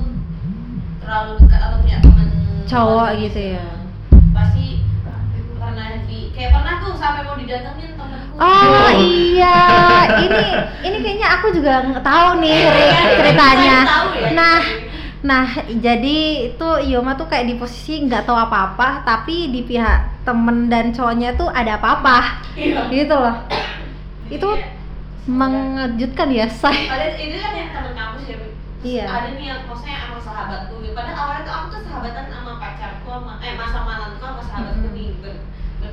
Speaker 4: terlalu dekat atau punya temen
Speaker 2: Cowok
Speaker 4: lawan
Speaker 2: gitu ya.
Speaker 4: pasti pernah di kayak pernah tuh sampai mau didatengin temenku
Speaker 2: Oh iya, ini ini kayaknya aku juga nggak tahu nih Rik, ceritanya.
Speaker 4: Tahu ya?
Speaker 2: Nah, nah jadi itu Yoma tuh kayak di posisi nggak tahu apa-apa, tapi di pihak temen dan cowoknya tuh ada apa-apa,
Speaker 4: iya
Speaker 2: gitu loh. Itu mengejutkan ya, say.
Speaker 4: ada itu kan yang temen kampus ya
Speaker 2: Iya.
Speaker 4: ada nih yang maksudnya emang sahabatku padahal awalnya tuh aku tuh sahabatan sama pacarku sama eh masa mantanku sama sahabatku
Speaker 2: Mm-mm.
Speaker 4: nih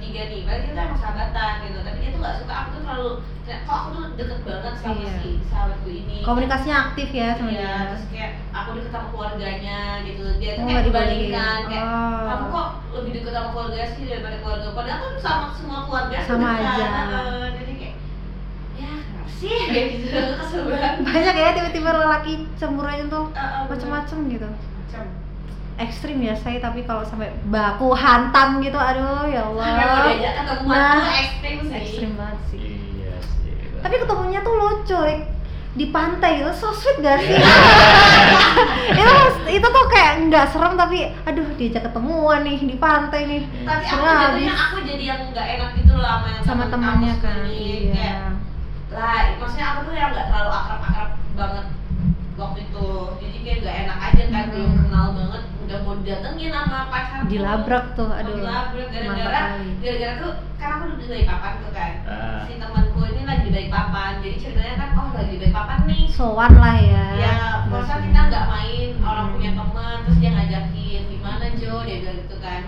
Speaker 4: bertiga nih. Padahal kita emang sahabatan gitu. Tapi dia tuh nggak suka. Aku tuh terlalu kayak kok aku tuh deket banget sama
Speaker 2: Iya.
Speaker 4: si sahabatku ini?
Speaker 2: Komunikasinya aktif ya sama
Speaker 4: iya
Speaker 2: dia.
Speaker 4: terus kayak aku deket sama keluarganya gitu. Dia tuh
Speaker 2: Oh,
Speaker 4: kayak dibandingkan kayak
Speaker 2: Oh.
Speaker 4: kamu kok lebih deket sama keluarga sih daripada keluarga. Padahal kan sama semua keluarga
Speaker 2: Sama
Speaker 4: dekat.
Speaker 2: aja.
Speaker 4: Heeh, jadi kayak ya sih? Kayak gitu. Kesel banget.
Speaker 2: Banyak ya tiba-tiba lelaki cemburu aja tuh.
Speaker 4: Heeh,
Speaker 2: macem-macem gitu.
Speaker 4: macam
Speaker 2: Ekstrim ya saya tapi kalau sampai baku hantam gitu, aduh ya Allah. Nah,
Speaker 4: tuh ekstrim sih.
Speaker 2: Ekstrim banget sih.
Speaker 1: iya sih
Speaker 2: Tapi ketemunya tuh lucu, Rik. Di pantai itu so sweet gak sih? itu itu tuh kayak nggak serem tapi aduh diajak ketemuan nih di pantai nih.
Speaker 4: Tapi aku
Speaker 2: habis.
Speaker 4: aku jadi yang nggak enak gitu loh sama yang
Speaker 2: sama
Speaker 4: temen
Speaker 2: temannya kan.
Speaker 4: ini.
Speaker 2: Iya.
Speaker 4: Kayak, lah, maksudnya aku tuh yang nggak terlalu akrab-akrab banget waktu itu. Jadi kayak nggak enak aja kan,
Speaker 2: Hmm.
Speaker 4: belum kenal banget. Udah mau didatengin sama pacarku.
Speaker 2: Dilabrak tuh, aduh.
Speaker 4: Dilabrak gara-gara gara-gara tuh kan aku udah dari papan tuh kan.
Speaker 1: Ah.
Speaker 4: Si temanku ini lagi dari papan. Jadi ceritanya kan oh lagi dari papan nih.
Speaker 2: Sowan lah ya.
Speaker 4: Ya,
Speaker 2: Nggak
Speaker 4: masa kita nggak main orang punya teman terus dia ngajakin di mana Jo dia bilang gitu kan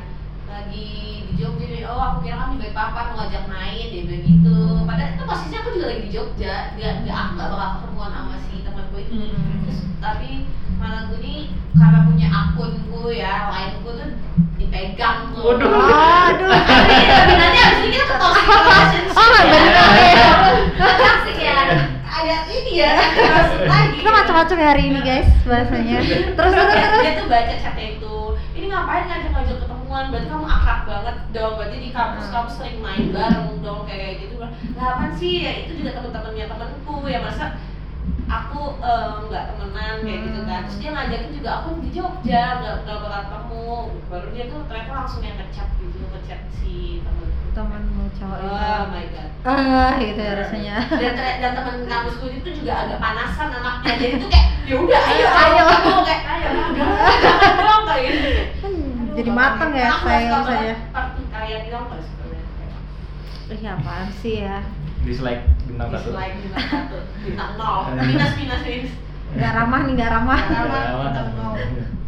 Speaker 4: lagi di Jogja dia, oh aku kira kamu baik papa mau ngajak main dia bilang gitu padahal itu posisinya aku juga lagi di Jogja dia dia aku nggak bakal ketemuan sama si temanku ini
Speaker 2: Hmm.
Speaker 4: terus tapi malah gue nih karena punya akunku ya lainku tuh dipegang tuh
Speaker 1: Waduh.
Speaker 2: Aduh.
Speaker 4: tapi tapi nanti abis ini kita ke toxic relationship
Speaker 2: Oh, bener ya.
Speaker 4: toxic ya ada ini ya masuk lagi
Speaker 2: Kita macam-macam ya hari ini guys bahasanya. Terus terus
Speaker 4: dia,
Speaker 2: terus.
Speaker 4: dia tuh baca chatnya itu ini ngapain ngajak-ngajak ketemuan berarti kamu akrab banget dong berarti di kampus kamu sering main bareng dong kayak gitu lah apaan sih ya itu juga teman-temannya temanku ya masa aku eh, nggak temenan kayak gitu kan. Terus dia ngajakin juga aku di Jogja nggak nggak bakal ketemu. Baru dia tuh ternyata langsung yang ngechat gitu ngechat si temanku
Speaker 2: Temanmu cowok itu.
Speaker 4: oh my god.
Speaker 2: Ah, gitu ya rasanya.
Speaker 4: dan dan teman kampusku itu juga agak panasan anaknya. Jadi tuh kayak ya udah ayo
Speaker 2: Ayo.
Speaker 4: ayo. kayak ayo udah jangan dong kayak gitu.
Speaker 2: Hmm, jadi matang ya
Speaker 4: Aku
Speaker 2: saya.
Speaker 4: pertikaian gitu aku nggak suka banget
Speaker 2: Ih, apaan sih ya?
Speaker 1: Dislike bintang satu.
Speaker 4: dislike bintang satu bintang nol minus minus minus
Speaker 2: Gak ramah nih, gak ramah.
Speaker 4: Nggak ramah. Bintang nol.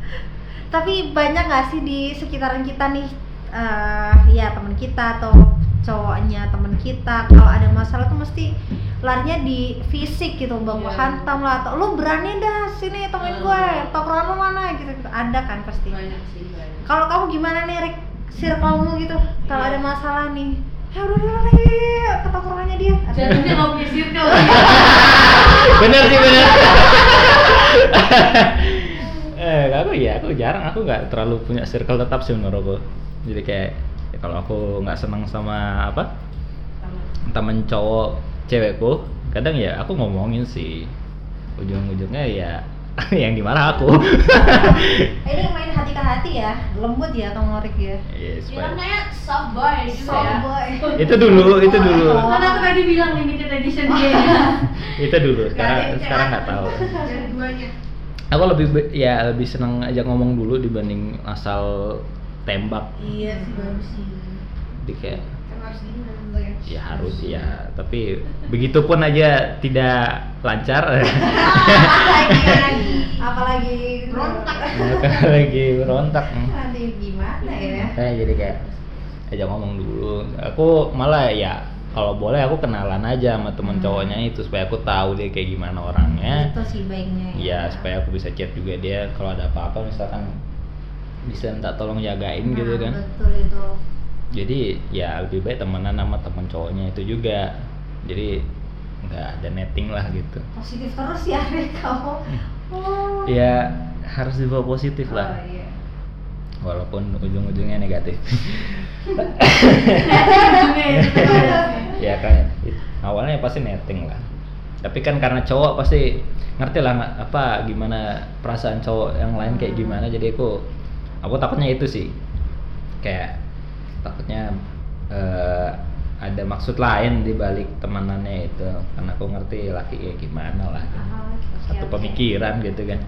Speaker 2: Tapi banyak gak sih di sekitaran kita nih, eh ya teman kita atau cowoknya teman kita kalau ada masalah tuh mesti larinya di fisik gitu baku
Speaker 4: Iya.
Speaker 2: hantam lah atau lu berani dah sini temuin gue
Speaker 4: Hmm.
Speaker 2: tongkrongan lu mana gitu, gitu ada kan pasti
Speaker 4: banyak sih banyak
Speaker 2: kalau kamu gimana nih Rick circle-mu gitu kalau
Speaker 4: Iya.
Speaker 2: ada masalah nih ya udah udah udah, yuk ke tongkrongannya dia.
Speaker 3: Nggak punya circle.
Speaker 1: bener sih bener. Eh aku ya aku jarang. Aku nggak terlalu punya circle tetap sih menurutku jadi kayak ya kalau aku nggak senang sama apa temen cowok cewekku kadang ya aku ngomongin sih. Ujung-ujungnya ya yang di mana aku?
Speaker 2: Ini main hati ke hati ya lembut ya Tong Norik ya?
Speaker 1: Iya, supaya-
Speaker 4: bilangnya soft boy juga ya.
Speaker 2: Boy.
Speaker 1: Itu dulu itu dulu.
Speaker 2: Oh.
Speaker 3: Kan aku tadi bilang limited edition dia.
Speaker 1: itu dulu sekarang sekarang nggak tahu. Aku lebih ya lebih seneng aja ngomong dulu dibanding asal tembak.
Speaker 4: Iya sih bagus sih.
Speaker 1: Di kayak
Speaker 4: kan harus ya
Speaker 1: harus ya. Tapi begitupun aja tidak lancar.
Speaker 2: Apalagi apalagi
Speaker 4: Berontak.
Speaker 1: lagi berontak.
Speaker 2: Nanti gimana ya?
Speaker 1: Kayak jadi kayak aja ngomong dulu. Aku malah ya kalau boleh aku kenalan aja sama temen
Speaker 2: Hmm.
Speaker 1: cowoknya itu supaya aku tahu dia kayak gimana orangnya.
Speaker 2: Itu sih baiknya
Speaker 1: ya. Supaya aku bisa chat juga dia. Kalau ada apa-apa misalkan bisa minta tolong jagain
Speaker 2: Nah,
Speaker 1: gitu kan.
Speaker 2: betul itu
Speaker 1: jadi ya lebih baik temenan sama temen cowoknya itu juga. Jadi nggak ada netting lah gitu.
Speaker 2: Positif terus ya kamu. Oh.
Speaker 1: Ya harus dibawa positif
Speaker 2: Oh,
Speaker 1: lah
Speaker 2: iya.
Speaker 1: walaupun ujung-ujungnya negatif.
Speaker 3: Sih.
Speaker 1: ya kan. Awalnya pasti netting lah. Tapi kan karena cowok pasti ngerti lah apa gimana perasaan cowok yang lain kayak gimana. Jadi aku aku takutnya itu sih. Kayak takutnya eh, ada maksud lain di balik temanannya itu. Karena aku ngerti laki kayak gimana lah.
Speaker 2: Ah, oke, oke,
Speaker 1: satu
Speaker 2: oke.
Speaker 1: pemikiran gitu kan.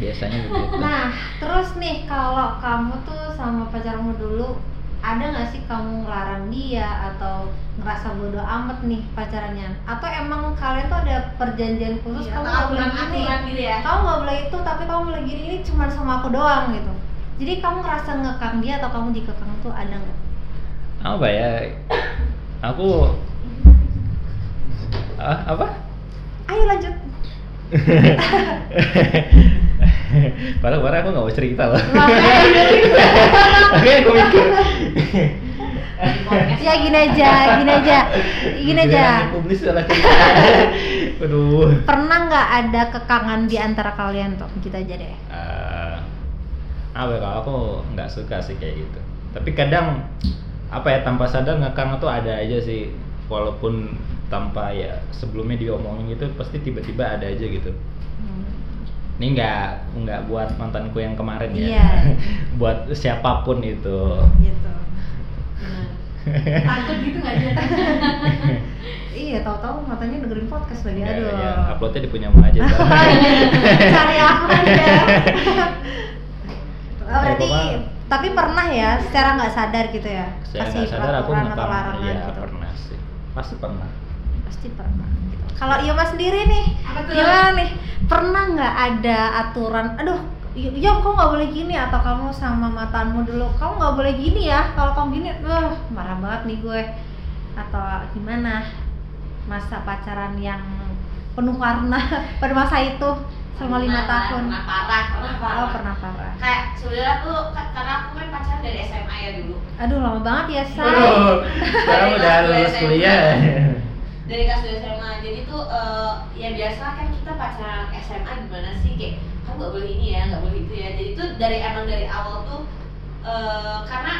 Speaker 1: Biasanya begitu
Speaker 2: Nah, terus nih kalau kamu tuh sama pacarmu dulu ada nggak sih kamu ngelarang dia atau ngerasa bodoh amat nih pacarannya? Atau emang kalian tuh ada perjanjian khusus?
Speaker 4: Iya,
Speaker 2: kamu nggak boleh
Speaker 4: aturan gitu ya?
Speaker 2: Kamu nggak boleh itu tapi kamu boleh gini ini cuma sama aku doang gitu. Jadi kamu ngerasa ngekang dia atau kamu dikekang tuh ada nggak?
Speaker 1: apa ya aku ah, apa
Speaker 2: Ayo lanjut.
Speaker 1: Padahal kemarin aku nggak mau cerita loh.
Speaker 2: Makanya
Speaker 1: Makanya aku mikir.
Speaker 2: ya gini aja, gini aja, gini aja.
Speaker 1: Publis salah cerita. Aduh.
Speaker 2: Pernah nggak ada kekangan di antara kalian tuh? Kita aja deh.
Speaker 1: Eh, apa ya, kalau aku nggak suka sih kayak gitu. Tapi kadang apa ya tanpa sadar ngekang tuh ada aja sih. Walaupun tanpa ya sebelumnya diomongin gitu pasti tiba-tiba ada aja gitu.
Speaker 2: Hmm.
Speaker 1: Ini nggak nggak buat mantanku yang kemarin ya.
Speaker 2: Iya.
Speaker 1: buat siapa pun itu.
Speaker 2: Gitu.
Speaker 3: Takut gitu nggak dia?
Speaker 2: Iya, tahu-tahu matanya dengerin podcast lagi.
Speaker 1: Ya,
Speaker 2: Aduh.
Speaker 1: ya, uploadnya di punyamu aja.
Speaker 2: Cari aku aja. Oh, berarti
Speaker 1: pokoknya-
Speaker 2: tapi pernah ya secara nggak sadar gitu ya?
Speaker 1: Saya
Speaker 2: kasih
Speaker 1: nggak sadar aku
Speaker 2: atau larangan
Speaker 1: Iya
Speaker 2: gitu.
Speaker 1: pernah sih. Pasti pernah.
Speaker 2: pasti pernah gitu. kalau Yoma sendiri nih gimana nih pernah nggak ada aturan? Aduh Yom kok nggak boleh gini? Atau kamu sama mantanmu dulu kamu nggak boleh gini ya kalau kamu gini. Wah marah banget nih gue. Atau gimana? Masa pacaran yang penuh warna pada masa itu selama lima tahun.
Speaker 4: pernah parah pernah parah.
Speaker 2: Oh pernah parah.
Speaker 4: Kayak sebenarnya tuh ka- karena aku kan pacaran dari SMA ya dulu.
Speaker 2: Aduh lama banget ya say
Speaker 1: sekarang udah lulus kuliah.
Speaker 4: dari kelas 2 SMA jadi tuh eh, ya biasa kan kita pacaran SMA gimana sih? Kayak kamu nggak boleh ini ya nggak boleh itu ya. Jadi tuh dari emang dari awal tuh eh, karena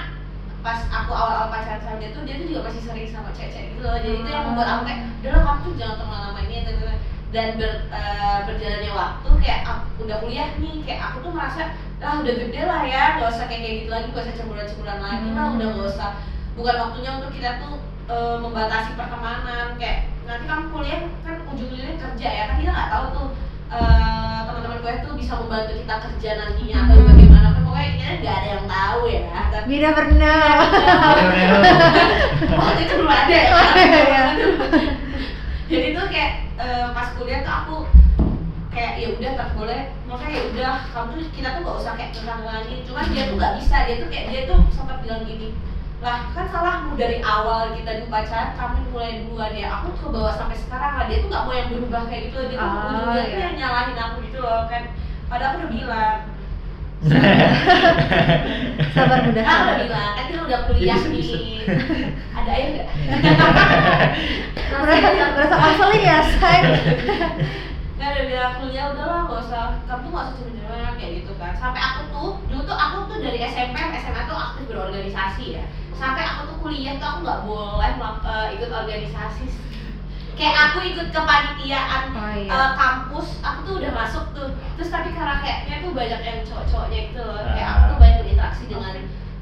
Speaker 4: pas aku awal-awal pacaran sama dia tuh dia tuh juga masih sering sama cewek-cewek gitu loh. Jadi itu yang membuat aku kayak udah lah kamu tuh jangan terlalu lama ini gitu." Dan ber, eh, berjalannya waktu kayak aku udah kuliah nih kayak aku tuh merasa lah udah gede lah ya gak usah kayak kayak gitu lagi gak usah cemburuan-cemburuan lagi lah
Speaker 2: Hmm.
Speaker 4: udah gak usah bukan waktunya untuk kita tuh eh, membatasi pertemanan kayak nanti kamu kuliah kan ujung-ujungnya kerja ya kan kita nggak tahu tuh eh, teman-teman gue tuh bisa membantu kita kerja nantinya atau
Speaker 2: Hmm.
Speaker 4: bagaimana kan pokoknya kita nggak ada yang tahu ya tapi
Speaker 2: We never know
Speaker 4: waktu itu belum ada ya
Speaker 2: Oh, iya.
Speaker 4: jadi tuh kayak eh, pas kuliah tuh aku kayak ya udah tak boleh. Makanya ya udah kamu tuh kita tuh gak usah kayak tenang-tenangin cuman dia tuh gak bisa dia tuh kayak dia tuh sempat bilang gini lah kan salahmu dari awal kita dulu pacaran kamu mulai duluan ya. Aku tuh kebawa sampai sekarang lah. Dia tuh gak mau yang berubah kayak gitu dia tuh
Speaker 2: Oh,
Speaker 4: ujungnya
Speaker 2: iya.
Speaker 4: nyalahin aku gitu loh kan. Padahal aku udah bilang
Speaker 2: sabar muda
Speaker 4: udah
Speaker 2: sabar
Speaker 4: bilang kan kita udah kuliah
Speaker 1: Jadi
Speaker 4: nih.
Speaker 1: sedih.
Speaker 4: ada air nggak?
Speaker 2: Berasa berasa ya say
Speaker 4: kan udah bilang kuliah udahlah nggak usah. Kamu tuh nggak usah cuma kayak gitu kan. Sampai aku tuh dulu tuh aku tuh dari SMP SMA tuh aktif berorganisasi ya. Sampai aku tuh kuliah tuh aku nggak boleh eh, ikut organisasi kayak aku ikut kepanitiaan
Speaker 2: oh iya.
Speaker 4: eh, kampus aku tuh udah masuk tuh. Terus tapi karena kayaknya tuh banyak yang cowok-cowoknya gitu loh. Kayak aku tuh banyak berinteraksi dengan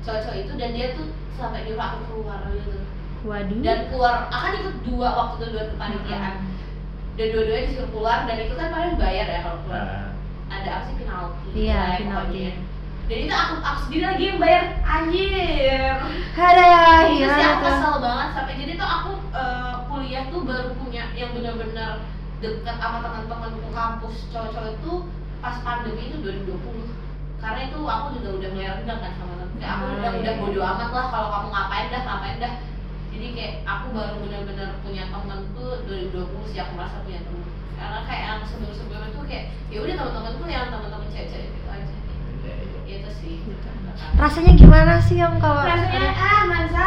Speaker 4: cowok-cowok itu dan dia tuh sampai nyuruh aku keluar gitu.
Speaker 2: Waduh.
Speaker 4: Dan keluar akan ikut dua waktu itu dua kepanitiaan. Dan dua-duanya disuruh keluar dan itu kan paling bayar ya kalau keluar.
Speaker 1: Nah,
Speaker 4: ada apa sih penalti?
Speaker 2: Iya,
Speaker 4: ya
Speaker 2: penalti.
Speaker 4: Dan itu aku aku sendiri lagi yang bayar. Anjir.
Speaker 2: Ada
Speaker 4: itu sih aku
Speaker 2: tuh?
Speaker 4: kesel banget sampai jadi tuh aku eh, kuliah tuh baru punya yang benar-benar dekat sama teman-temanku kampus. Cowok-cowok itu pas pandemi itu 2020 karena itu aku juga udah mulai renggang kan sama temen. Kayak aku
Speaker 2: Ah,
Speaker 4: udah udah bodo amat lah kalau kamu ngapain dah ngapain dah. Jadi kayak aku baru benar-benar punya temen tuh 2020 sih aku merasa punya temen. Karena kayak yang sebelum-sebelumnya tuh kayak ya udah teman-temanku yang teman-teman cewek-cewek gitu aja itu sih.
Speaker 2: Gitu. rasanya gimana sih om kalau
Speaker 4: rasanya ah mansa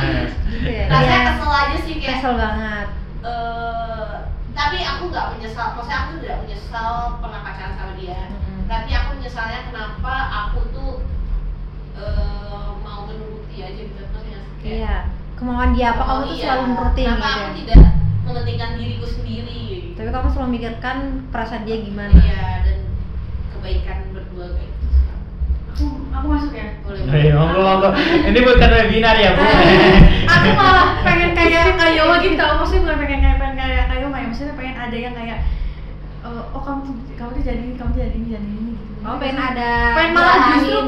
Speaker 2: gitu ya
Speaker 4: rasanya kesel aja sih kayak
Speaker 2: kesel banget.
Speaker 4: eh tapi aku nggak menyesal maksudnya aku tidak menyesal pernah pacaran sama dia.
Speaker 2: Mm-mm.
Speaker 4: tapi aku menyesalnya kenapa aku tuh eh mau menuruti aja gitu. Maksudnya kayak,
Speaker 2: iya. Kemauan dia apa? Kamu tuh
Speaker 4: iya,
Speaker 2: selalu nurutin
Speaker 4: kenapa
Speaker 2: gitu
Speaker 4: aku
Speaker 2: ya?
Speaker 4: tidak mementingkan diriku sendiri? Gitu.
Speaker 2: tapi kamu selalu mikirkan perasaan dia gimana?
Speaker 4: Iya dan kebaikan berdua kayak gitu
Speaker 3: aku aku masuk ya?
Speaker 4: Boleh.
Speaker 1: Ayo, monggo monggo. Ini bukan webinar ya, Bu.
Speaker 3: aku malah pengen kayak kayak gitu tau. Maksudnya bukan pengen kayak pengen kayak kayak Yoma ya. Maksudnya pengen ada yang kayak eh, oh kamu tuh kamu tuh jadi ini kamu tuh jadi ini jadi ini gitu.
Speaker 2: Oh pengen ada
Speaker 3: pengen malah justru ke-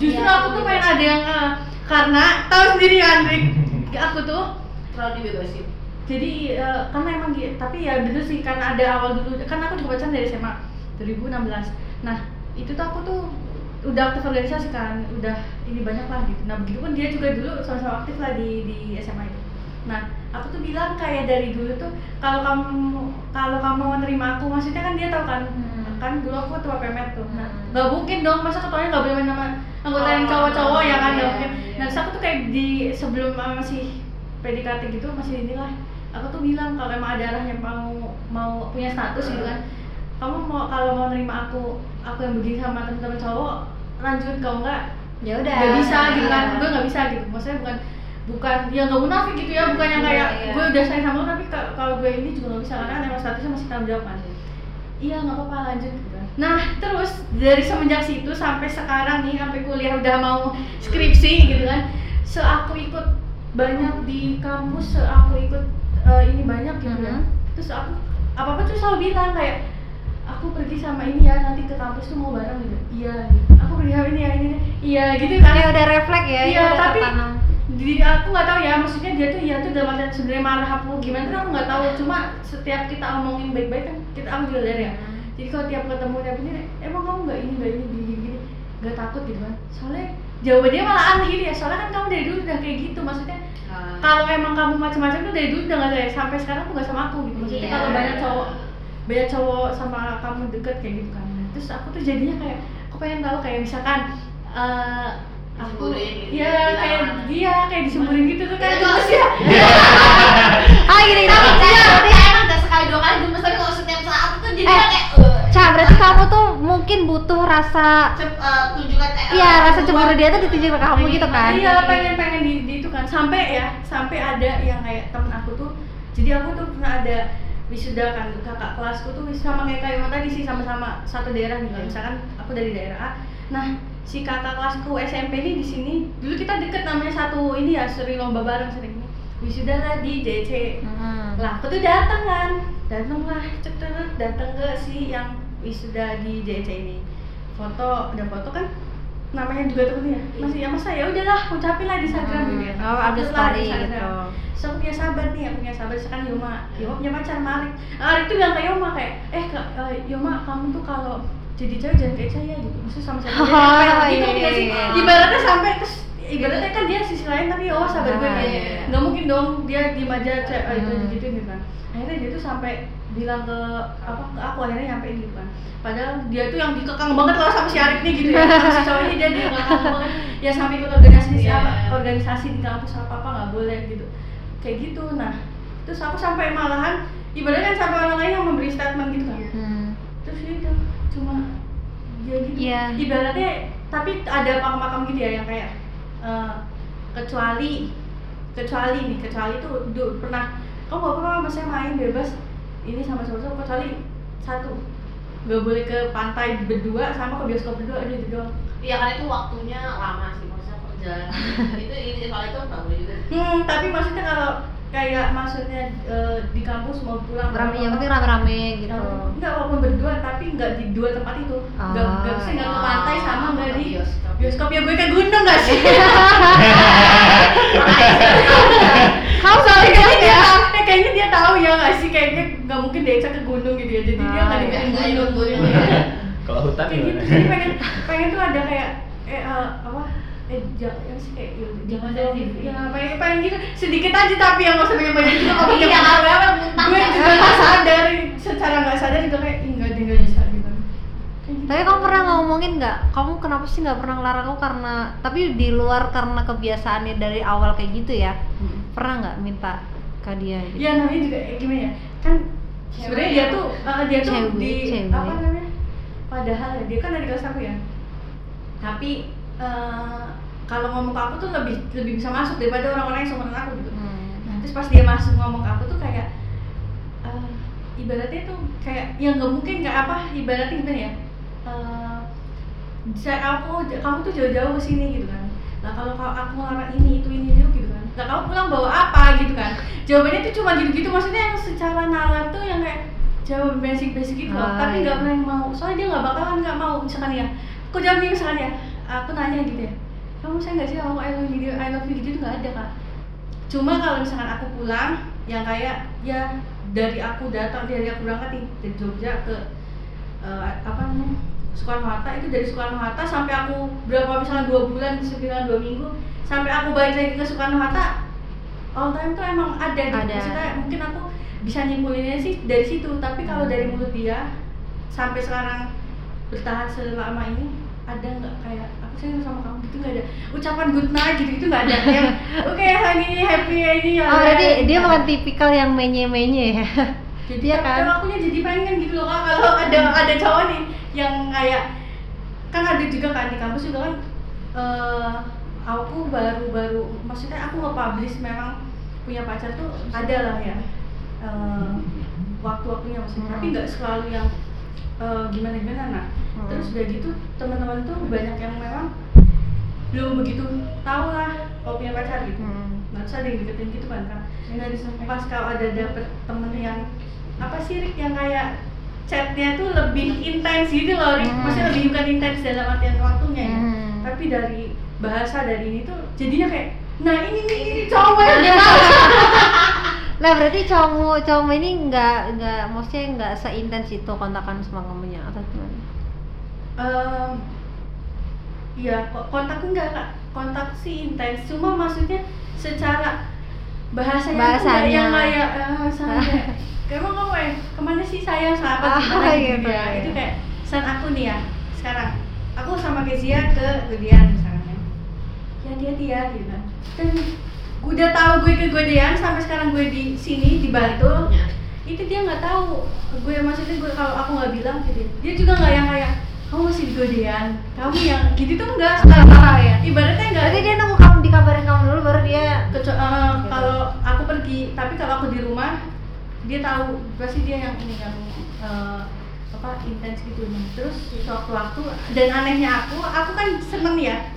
Speaker 3: justru
Speaker 2: diatur
Speaker 3: aku tuh
Speaker 2: gitu.
Speaker 3: pengen ada yang eh, karena tahu sendiri kan Rick aku tuh
Speaker 4: terlalu dibebasin
Speaker 3: jadi eh, karena emang dia tapi ya bener sih karena ada awal dulu. Kan aku juga pacaran dari SMA 2016 nah itu tuh aku tuh udah aktif organisasi kan udah ini banyak lah gitu. Nah begitu pun dia juga dulu sama-sama aktif lah di di SMA itu. Nah aku tuh bilang kayak dari dulu tuh kalau kamu kalau kamu mau nerima aku maksudnya kan dia tahu kan?
Speaker 2: Hmm.
Speaker 3: kan dulu aku ketua PMR tuh. Nah
Speaker 2: Hmm.
Speaker 3: nggak mungkin dong masa ketuanya nggak boleh main sama anggota yang
Speaker 4: Oh,
Speaker 3: cowok-cowok ya kan? Nggak
Speaker 2: iya,
Speaker 3: mungkin.
Speaker 2: iya.
Speaker 3: nah terus aku tuh kayak di sebelum masih PDKT gitu masih inilah. Aku tuh bilang kalau emang ada arahnya mau mau punya status gitu kan. Kamu mau kalau mau nerima aku aku yang begini sama temen-temen cowok lanjut kalau enggak
Speaker 2: ya udah.
Speaker 3: nggak bisa gitu kan. Gue nggak bisa gitu. Maksudnya bukan bukan ya nggak munafik gitu ya. Bukan yang kayak
Speaker 2: iya.
Speaker 3: gue udah sayang sama lo tapi ka- kalau gue ini juga nggak bisa. Karena kan emang statusnya masih tanggung jawab kan. Iya nggak apa-apa lanjut gitu. Kan nah terus dari semenjak situ sampai sekarang nih sampai kuliah udah mau skripsi gitu kan se aku ikut banyak di kampus se aku ikut eh, ini banyak gitu ya
Speaker 2: Mhm.
Speaker 3: terus aku apa apa tuh selalu bilang kayak aku pergi sama ini ya nanti ke kampus tuh mau bareng gitu. Iya gitu. aku pergi sama ini ya ini, ini. Iya gitu kan.
Speaker 2: Kayak udah refleks ya
Speaker 3: Iya,
Speaker 2: ya
Speaker 3: tapi-
Speaker 2: tertanam.
Speaker 3: di aku nggak tahu ya maksudnya dia tuh ya tuh dalam artian sebenarnya marah apa gimana tuh aku nggak tahu. Cuma setiap kita omongin baik-baik kan kita aku juga lihat ya. Jadi kalau tiap ketemu tiap ini emang kamu nggak ini nggak ini gini gini nggak takut gitu kan. Soalnya jawabannya malah aneh gitu ya. Soalnya kan kamu dari dulu udah kayak gitu maksudnya
Speaker 4: Ah.
Speaker 3: kalau emang kamu macam-macam tuh dari dulu udah nggak saya sampai sekarang tuh nggak sama aku gitu. Maksudnya
Speaker 4: Iya.
Speaker 3: kalau banyak cowok banyak cowok sama kamu deket kayak gitu kan. Terus aku tuh jadinya kayak aku pengen tahu kayak misalkan eh aku
Speaker 4: gitu,
Speaker 3: iya
Speaker 4: dilarang.
Speaker 3: kayak dia kayak disemburin gitu tuh kan
Speaker 4: Iya,
Speaker 3: gemes ya?
Speaker 2: Ah gini gini.
Speaker 4: Tapi kayak kayak emang gak sekali dua kali gemes tapi kalau setiap saat itu jadi
Speaker 2: Eh,
Speaker 4: kayak eh,
Speaker 2: Ca, berarti kamu tuh mungkin butuh rasa
Speaker 4: cep- eh, tunjukkan eh,
Speaker 2: Iya,
Speaker 4: eh,
Speaker 2: rasa cemburu dia tuh ditunjukin ke kamu gitu kan?
Speaker 3: iya pengen pengen di, di itu kan. Sampai ya sampai ada yang kayak temen aku tuh jadi aku tuh pernah ada wisuda kan. Kakak kelasku tuh sama kayak kayak tadi sih sama-sama satu daerah gitu.
Speaker 2: Hmm.
Speaker 3: misalkan aku dari daerah A. Nah si kakak kelasku SMP ini di sini dulu kita deket namanya satu ini ya sering lomba bareng sering wisuda lah di JC
Speaker 2: Hmm.
Speaker 3: lah aku tuh datang kan. Datang lah cepet datang ke si yang wisuda di JC ini. Foto ada foto kan namanya juga temen ya masih ya masa ya udahlah ucapin lah di Instagram
Speaker 2: Hmm.
Speaker 3: gitu ya
Speaker 2: Oh,
Speaker 3: lah
Speaker 2: story
Speaker 3: di
Speaker 2: gitu.
Speaker 3: so aku punya sahabat nih aku punya sahabat sekarang Yoma Yoma punya pacar Marik nah, Arik tuh bilang ke Yoma kayak eh Kak, eh, Yoma kamu tuh kalau jadi cewek jangan kayak saya gitu maksudnya sama aja
Speaker 2: Oh,
Speaker 3: gitu
Speaker 2: iya,
Speaker 3: sih
Speaker 2: iya.
Speaker 3: ibaratnya sampai terus ibaratnya kan dia sisi lain tapi oh sahabat gue
Speaker 2: Ah,
Speaker 3: nih
Speaker 2: iya.
Speaker 3: nggak mungkin dong dia diem aja cek itu
Speaker 2: Hmm.
Speaker 3: gitu gitu kan akhirnya dia tuh sampai bilang ke apa ke aku akhirnya nyampein gitu kan. Padahal dia tuh yang dikekang banget loh sama si Arif nih gitu ya sama si cowok ini dia dikekang banget. Ya sampai ikut organisasi
Speaker 4: Iya.
Speaker 3: apa organisasi di kampus apa apa nggak boleh gitu. Kayak gitu. Nah terus aku sampai malahan ibaratnya kan sampai orang lain yang memberi statement gitu kan.
Speaker 2: Hmm.
Speaker 3: terus dia udah cuma dia gitu.
Speaker 2: Iya.
Speaker 3: ibaratnya tapi ada makam-makam gitu ya yang kayak eh, kecuali kecuali nih kecuali tuh du- pernah kamu gak apa-apa mas? Saya main bebas ini sama sama kecuali satu nggak boleh ke pantai berdua sama ke bioskop berdua aduh itu doang
Speaker 4: Iya kan itu waktunya lama sih maksudnya perjalanan itu ini soal itu nggak boleh juga
Speaker 3: hmm tapi maksudnya kalau kayak maksudnya eh, di kampus mau pulang
Speaker 2: Rame, yang penting rame-rame gitu.
Speaker 3: Enggak walaupun berdua tapi enggak di dua tempat itu. Enggak
Speaker 2: Ah,
Speaker 3: enggak bisa enggak ke pantai sama enggak di
Speaker 4: Bioskop.
Speaker 3: bioskop ya gue ke gunung enggak sih?
Speaker 2: Kamu
Speaker 3: Soalnya dia
Speaker 2: ya.
Speaker 3: Kayaknya dia tahu ya enggak sih kayaknya enggak mungkin diajak ke gunung gitu ya. Jadi dia
Speaker 2: Ah,
Speaker 3: enggak
Speaker 2: iya.
Speaker 3: dibikin
Speaker 4: Nggak
Speaker 3: gunung
Speaker 4: gunung, ya.
Speaker 1: Kalau hutan
Speaker 3: Kayak gitu. Jadi pengen pengen tuh ada kayak eh eh, apa eh jangan yang sih kayak ya, jangan
Speaker 4: Jangan
Speaker 3: gitu.
Speaker 4: gitu.
Speaker 3: Ya pengen pengen gitu sedikit aja tapi yang nggak usah banyak banyak juga kalau
Speaker 4: Iya, berapa muntah
Speaker 3: gue
Speaker 4: ya.
Speaker 3: juga nggak sadar secara nggak sadar juga kayak "Ih, nggak dia nggak bisa gitu gitu.
Speaker 2: Tapi kamu pernah ngomongin nggak? Kamu kenapa sih nggak pernah ngelarang aku karena tapi di luar karena kebiasaannya dari awal kayak gitu ya?
Speaker 3: Hmm.
Speaker 2: Pernah nggak minta ke dia? Gitu?
Speaker 3: Iya namanya juga eh, gimana ya kan sebenarnya dia
Speaker 4: yang-
Speaker 3: tuh eh, dia tuh
Speaker 2: Cewek,
Speaker 3: di
Speaker 2: cewek.
Speaker 3: apa namanya padahal ya dia kan dari kelas aku ya tapi eh, kalau ngomong ke aku tuh lebih lebih bisa masuk daripada orang-orang yang seumuran aku gitu
Speaker 2: Hmm.
Speaker 3: nah terus pas dia masuk ngomong ke aku tuh kayak eh, ibaratnya tuh kayak yang nggak mungkin nggak apa ibaratnya gimana ya Eh, saya aku kamu tuh jauh-jauh ke sini gitu kan nah kalau aku ngelarang ini itu ini itu gitu nah kamu pulang bawa apa gitu kan. Jawabannya tuh cuma gitu-gitu maksudnya yang secara nalar tuh yang kayak jawab basic-basic gitu loh.
Speaker 2: Ah,
Speaker 3: tapi nggak
Speaker 2: iya.
Speaker 3: pernah yang mau. Soalnya dia nggak bakalan nggak mau misalkan ya. Aku jawab nih misalkan ya aku nanya gitu ya kamu saya nggak sih aku I love you I love you gitu nggak ada kak. Cuma kalau misalkan aku pulang yang kayak ya dari aku datang dari aku berangkat nih dari Jogja ke eh, apa namanya Soekarno Hatta itu dari Soekarno Hatta sampai aku berapa misalnya dua bulan sekitar dua minggu sampai aku balik lagi ke Soekarno Hatta all time tuh emang ada, gitu.
Speaker 2: Ada.
Speaker 3: Maksudnya mungkin aku bisa nyimpulinnya sih dari situ tapi kalau dari mulut dia sampai sekarang bertahan selama ini ada nggak kayak aku sayang sama kamu gitu nggak ada ucapan good night gitu gitu nggak ada yang oke hari ini happy ini ya
Speaker 2: Oh, berarti dia
Speaker 3: nggak
Speaker 2: bukan tipikal yang menye-menye ya?
Speaker 3: Jadi
Speaker 2: Iya
Speaker 3: kan
Speaker 2: kan?
Speaker 3: aku jadi pengen gitu loh Kak, kalau ada ada cowok nih yang kayak kan ada juga kan di kampus juga kan eh aku baru-baru maksudnya aku nge-publish memang punya pacar tuh ada lah ya eh, waktu-waktunya maksudnya tapi
Speaker 2: Hmm.
Speaker 3: nggak selalu yang eh, gimana-gimana nah
Speaker 2: Hmm.
Speaker 3: terus udah gitu teman-teman tuh banyak yang memang belum begitu tahu lah kalau punya pacar gitu
Speaker 2: Hmm.
Speaker 3: nah terus ada yang deketin gitu kan kak dan pas kalau ada dapet temen yang apa sih yang kayak chatnya tuh lebih intens gitu loh Rik
Speaker 2: Hmm.
Speaker 3: maksudnya lebih bukan intens dalam artian waktunya ya
Speaker 2: Hmm.
Speaker 3: tapi dari bahasa dari ini tuh jadinya kayak nah ini nih ini cowok
Speaker 2: Lah berarti cowokmu cowokmu ini nggak nggak maksudnya nggak seintens itu kontakan sama kamunya atau gimana?
Speaker 3: Em, Iya, kontak enggak kak? Kontak sih intens, cuma maksudnya secara bahasanya,
Speaker 2: Bahasanya.
Speaker 3: yang kayak sampai emang kamu eh ke mana sih saya sahabat
Speaker 2: Ah,
Speaker 3: gimana gitu
Speaker 2: gitu,
Speaker 3: ya?
Speaker 2: iya.
Speaker 3: itu kayak saat aku nih ya sekarang. Aku sama Kezia ke Gudian misalnya ya. Hati-hati ya gitu kan. Dan udah tahu gue ke Gudian sampai sekarang gue di sini di Bantul
Speaker 4: Ya.
Speaker 3: itu dia nggak tahu gue. Maksudnya gue kalau aku nggak bilang gitu dia juga nggak yang kayak kamu masih di Godean kamu yang gitu tuh enggak
Speaker 2: Ah, ya.
Speaker 3: ibaratnya enggak
Speaker 2: Berarti dia nunggu kamu dikabarin kamu dulu baru dia
Speaker 3: Kecu- eh, kalau aku pergi tapi kalau aku di rumah dia tahu pasti dia yang ini yang eh, apa intens gitu. Nah terus waktu-waktu dan anehnya aku aku kan seneng ya.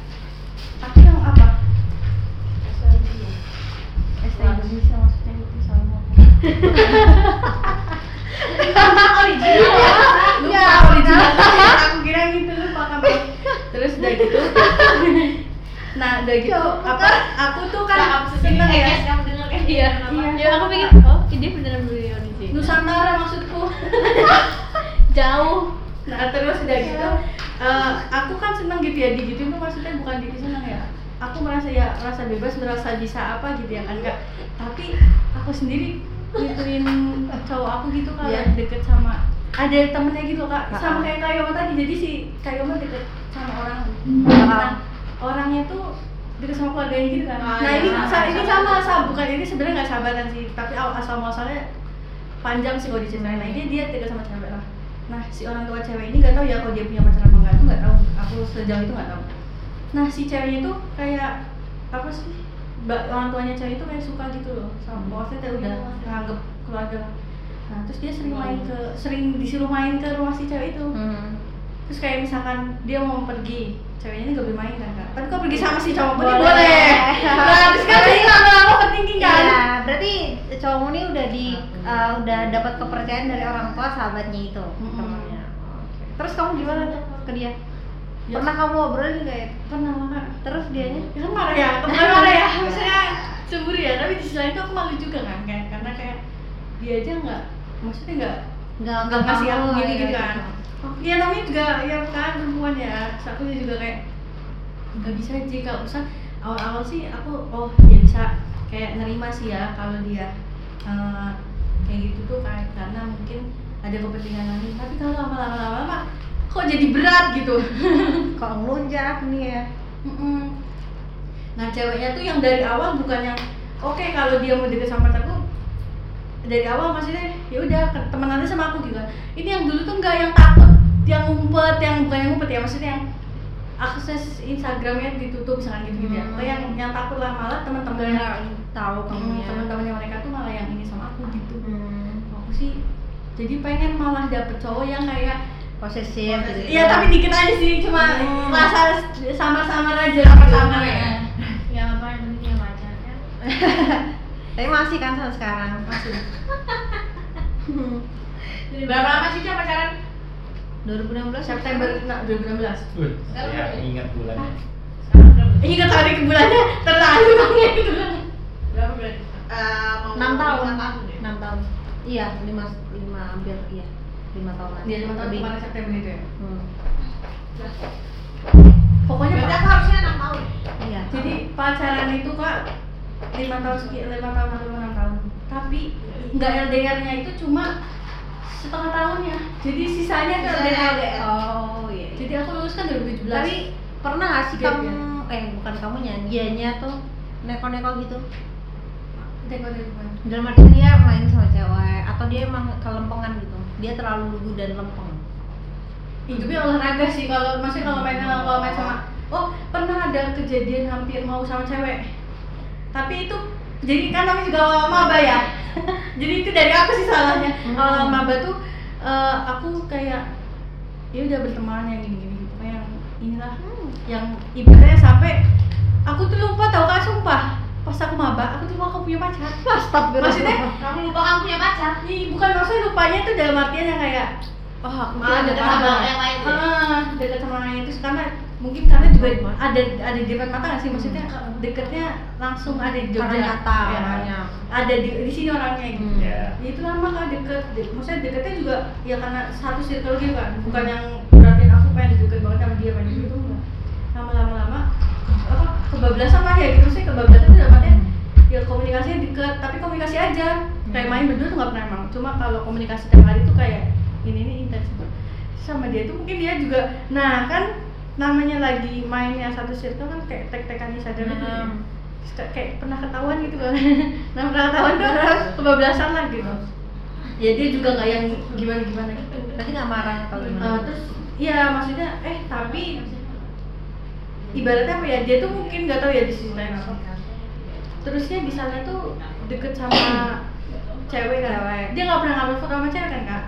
Speaker 3: Tapi yang apa? ST Indonesia maksudnya itu sama original. Lupa
Speaker 2: Ya,
Speaker 3: original. Aku kira gitu lupa kamu terus udah gitu. Nah udah gitu apa aku tuh kan seneng ya.
Speaker 4: Kamu denger kan
Speaker 3: Iya, iya.
Speaker 5: Ya aku pikir, oh ini beneran.
Speaker 3: Nusantara maksudku
Speaker 5: Jauh.
Speaker 3: nah terus udah gitu eh, aku kan seneng gitu ya digituin tuh maksudnya bukan diri seneng ya aku merasa ya merasa bebas merasa bisa apa gitu ya kan kak tapi aku sendiri ngituin cowok aku gitu kalau
Speaker 2: Iya.
Speaker 3: deket sama ada temennya gitu kak sama kayak Kayoma tadi jadi si Kayoma deket sama orang
Speaker 2: Ah.
Speaker 3: nah, orangnya tuh deket sama keluarganya gitu kan
Speaker 4: Ah,
Speaker 3: nah
Speaker 4: iya.
Speaker 3: ini ini
Speaker 4: sama.
Speaker 3: sama bukan ini sebenarnya nggak sahabatan sih tapi al- asal muasalnya panjang sih kalau diceritain. Nah ini dia deket sama cewek lah. Nah si orang tua cewek ini nggak tahu ya kalau dia punya pacar apa enggak tuh nggak tahu. Aku sejauh itu nggak tahu. Nah si ceweknya tuh kayak apa sih? Orang tuanya cewek itu kayak suka gitu loh sama maksudnya dia udah nganggep keluarga. Nah terus dia sering main ke sering disuruh main ke rumah si cewek itu.
Speaker 2: Hmm.
Speaker 3: terus kayak misalkan dia mau pergi ceweknya ini gak boleh main kan kak tapi kok pergi sama si cowok boleh
Speaker 2: Boleh.
Speaker 3: nah terus kan jadi lama-lama overthinking kan
Speaker 2: Iya, berarti cowokmu ini udah di eh, udah dapat kepercayaan dari orang tua sahabatnya itu temannya. Oke. Terus kamu gimana tuh ke dia?
Speaker 3: Ya.
Speaker 2: Pernah kamu obrolin nggak ya?
Speaker 3: pernah kak
Speaker 2: Terus dianya?
Speaker 3: ya kan marah ya kemarin marah ya misalnya cemburu ya tapi di sisi lain tuh aku malu juga kan kayak karena kayak dia aja nggak maksudnya nggak
Speaker 2: Nggak
Speaker 3: nggak ngasih aku gini
Speaker 2: ya,
Speaker 3: gitu. Kan. Iya namanya juga ya kan perempuan ya. Terus aku juga kayak nggak bisa sih kalau misal awal-awal sih aku oh ya bisa kayak nerima sih ya kalau dia eh, kayak gitu tuh kayak karena mungkin ada kepentingan lain. Tapi kalau lama-lama kok jadi berat gitu.
Speaker 2: Kok ngelunjak nih ya?
Speaker 3: Nah ceweknya tuh yang dari awal bukan yang oke kalau dia mau deket sama pacarku dari awal maksudnya ya udah ke- temenan aja sama aku gitu kan. Ini yang dulu tuh enggak yang takut, yang ngumpet, yang bukan yang ngumpet ya maksudnya yang akses Instagramnya ditutup misalkan gitu gitu ya.
Speaker 2: Hmm.
Speaker 3: Atau yang yang takut lah malah teman-temannya
Speaker 2: Nggak tahu
Speaker 3: Hmm,
Speaker 2: kamunya.
Speaker 3: teman-temannya mereka tuh malah yang ini sama aku gitu.
Speaker 2: Hmm.
Speaker 3: Aku sih jadi pengen malah dapet cowok yang kayak
Speaker 2: Posesif gitu.
Speaker 3: Iya tapi dikit aja sih cuma
Speaker 2: Hmm.
Speaker 3: rasa sama-sama aja
Speaker 4: Sama-sama ya.
Speaker 5: Ya apa namanya punya pacar kan?
Speaker 2: Tapi masih kan sampai sekarang.
Speaker 3: Masih.
Speaker 4: Berapa lama sih Cak pacaran?
Speaker 2: 2016
Speaker 3: September nah, 2016.
Speaker 1: Wih, saya ingat bulannya.
Speaker 3: Ingat hari ke bulannya terlalu namanya itu.
Speaker 4: Berapa berarti? Eh, mau
Speaker 2: 6 tahun.
Speaker 4: lima tahun ya?
Speaker 2: 6 tahun. Iya, 5 5 hampir iya. 5 tahunan.
Speaker 3: Dia lima tahun
Speaker 2: Lebih.
Speaker 3: kemarin September itu ya.
Speaker 2: Hmm.
Speaker 3: Pokoknya
Speaker 4: Berarti aku harusnya 6 tahun.
Speaker 2: Iya.
Speaker 3: jadi pacaran itu kak lima tahun sekian lima tahun atau enam tahun. Tapi nggak LDR-nya itu cuma setengah tahunnya. Jadi sisanya
Speaker 4: Sisanya
Speaker 3: LDR.
Speaker 4: LDR.
Speaker 2: Oh iya.
Speaker 3: Jadi aku lulus kan 2017.
Speaker 2: Tapi pernah gak sih kamu eh bukan kamunya, dianya tuh neko-neko gitu?
Speaker 3: Mana?
Speaker 2: Dalam artian dia main sama cewek atau dia emang kelempengan gitu? Dia terlalu lugu dan lempeng.
Speaker 3: hidupnya olahraga sih kalau maksudnya kalau main kalau main sama oh pernah ada kejadian hampir mau sama cewek tapi itu jadi kan namanya juga awal maba ya jadi itu dari aku sih salahnya
Speaker 2: Hmm.
Speaker 3: awal maba tuh eh, aku kayak ya udah berteman yang gini gini gitu yang inilah yang ibaratnya sampai aku tuh lupa tau kak sumpah pas aku maba aku tuh lupa aku punya pacar
Speaker 2: Astagfirullah.
Speaker 3: Maksudnya?
Speaker 4: Kamu lupa kamu punya pacar?
Speaker 3: Ih, bukan maksudnya lupanya tuh dalam artian yang kayak
Speaker 2: oh aku
Speaker 3: malah
Speaker 2: ada
Speaker 3: sama
Speaker 4: yang lain ya?
Speaker 3: ah deket sama orang itu karena mungkin karena juga ada ada di depan mata nggak sih? Maksudnya deketnya langsung ada di Jogja.
Speaker 2: Karena nyata
Speaker 3: ya
Speaker 2: orangnya.
Speaker 3: ada di di sini orangnya gitu.
Speaker 2: Hmm.
Speaker 1: Ya.
Speaker 3: Ya itu lama kan deket, de- maksudnya deketnya juga ya karena satu circle gitu kan. Bukan yang berarti aku pengen deket banget sama dia pengen gitu enggak. Lama-lama lama apa kebablasan lah ya gitu. Sih kebablasan itu dapatnya ya komunikasinya deket tapi komunikasi aja. Kayak main berdua tuh nggak pernah emang. Cuma kalau komunikasi tiap hari tuh kayak ini ini intens banget. sama dia tuh mungkin dia juga nah kan namanya lagi main yang satu circle kan kayak tek-tekan sadar gitu ya.
Speaker 2: Hmm.
Speaker 3: Kayak- pernah ketahuan gitu kan nah pernah ketahuan tuh kebablasan lah gitu. Ya dia juga nggak yang gimana gimana gitu.
Speaker 2: Berarti nggak marah atau
Speaker 3: Eh,
Speaker 2: gimana?
Speaker 3: terus ya maksudnya eh tapi ibaratnya apa ya dia tuh mungkin nggak tahu ya di sisi lain apa terusnya di sana tuh deket sama cewek kan? Dia nggak pernah ngambil foto sama cewek kan kak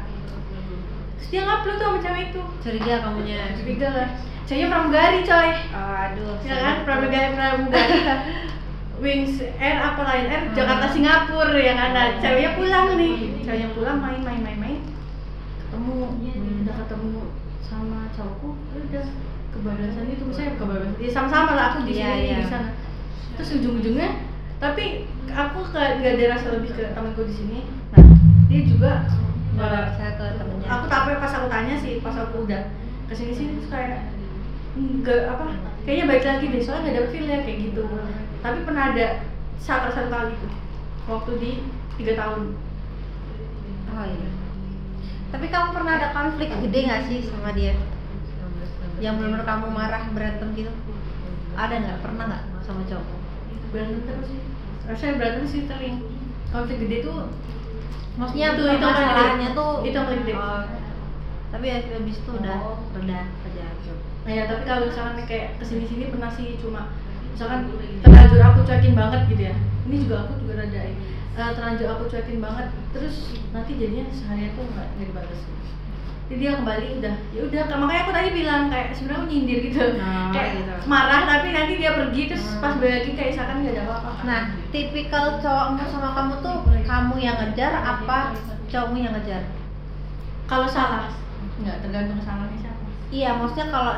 Speaker 3: terus dia ngupload tuh sama cewek itu.
Speaker 2: Curiga kamunya.
Speaker 3: curiga lah. Ceweknya pramugari coy.
Speaker 2: Oh, aduh.
Speaker 3: ya kan? pramugari pramugari. Wings Air apa Lion Air
Speaker 2: Hmm.
Speaker 3: Jakarta Singapura ya kan? Nah ceweknya pulang nih. Ceweknya pulang main main main main. Ketemu. Udah ketemu sama cowokku. Ya udah kebablasan itu misalnya kebablasan ya sama-sama lah aku di sini
Speaker 2: iya.
Speaker 3: di sana terus ujung-ujungnya tapi aku ke- nggak ada rasa lebih ke temanku di sini. Nah dia juga
Speaker 2: Saya ke temennya.
Speaker 3: aku tapi pas aku tanya sih pas aku udah ke sini sini terus kayak nggak apa kayaknya baik lagi deh soalnya nggak dapet feel ya kayak gitu tapi pernah ada satu satu kali tuh waktu di tiga tahun
Speaker 2: Oh iya. Tapi kamu pernah ada konflik gede nggak sih sama dia? Yang benar-benar kamu marah berantem gitu? Ada nggak? Pernah nggak sama cowok?
Speaker 3: berantem terus sih rasanya berantem sih sering konflik gede tuh
Speaker 2: Maksudnya
Speaker 3: Itu-
Speaker 2: itu, masalahnya tuh.
Speaker 3: Itu yang paling gede.
Speaker 2: oh, tapi ya habis itu udah reda aja gitu.
Speaker 3: Nah, ya tapi kalau misalkan kayak ke sini sini pernah sih cuma misalkan terlanjur aku cuekin banget gitu ya. Ini juga aku juga rada eh, terlanjur aku cuekin banget terus nanti jadinya seharian tuh nggak nggak dibalas jadi dia kembali udah ya udah makanya aku tadi bilang kayak sebenarnya nyindir gitu
Speaker 2: Nah,
Speaker 3: kayak
Speaker 2: gitu.
Speaker 3: marah tapi nanti dia pergi terus
Speaker 2: Hmm.
Speaker 3: pas balik lagi kayak seakan nggak ada apa-apa
Speaker 2: Nah, tipikal cowokmu sama kamu tuh kamu yang ngejar apa cowokmu yang ngejar?
Speaker 3: kalau salah nggak tergantung salahnya siapa
Speaker 2: Iya, maksudnya kalau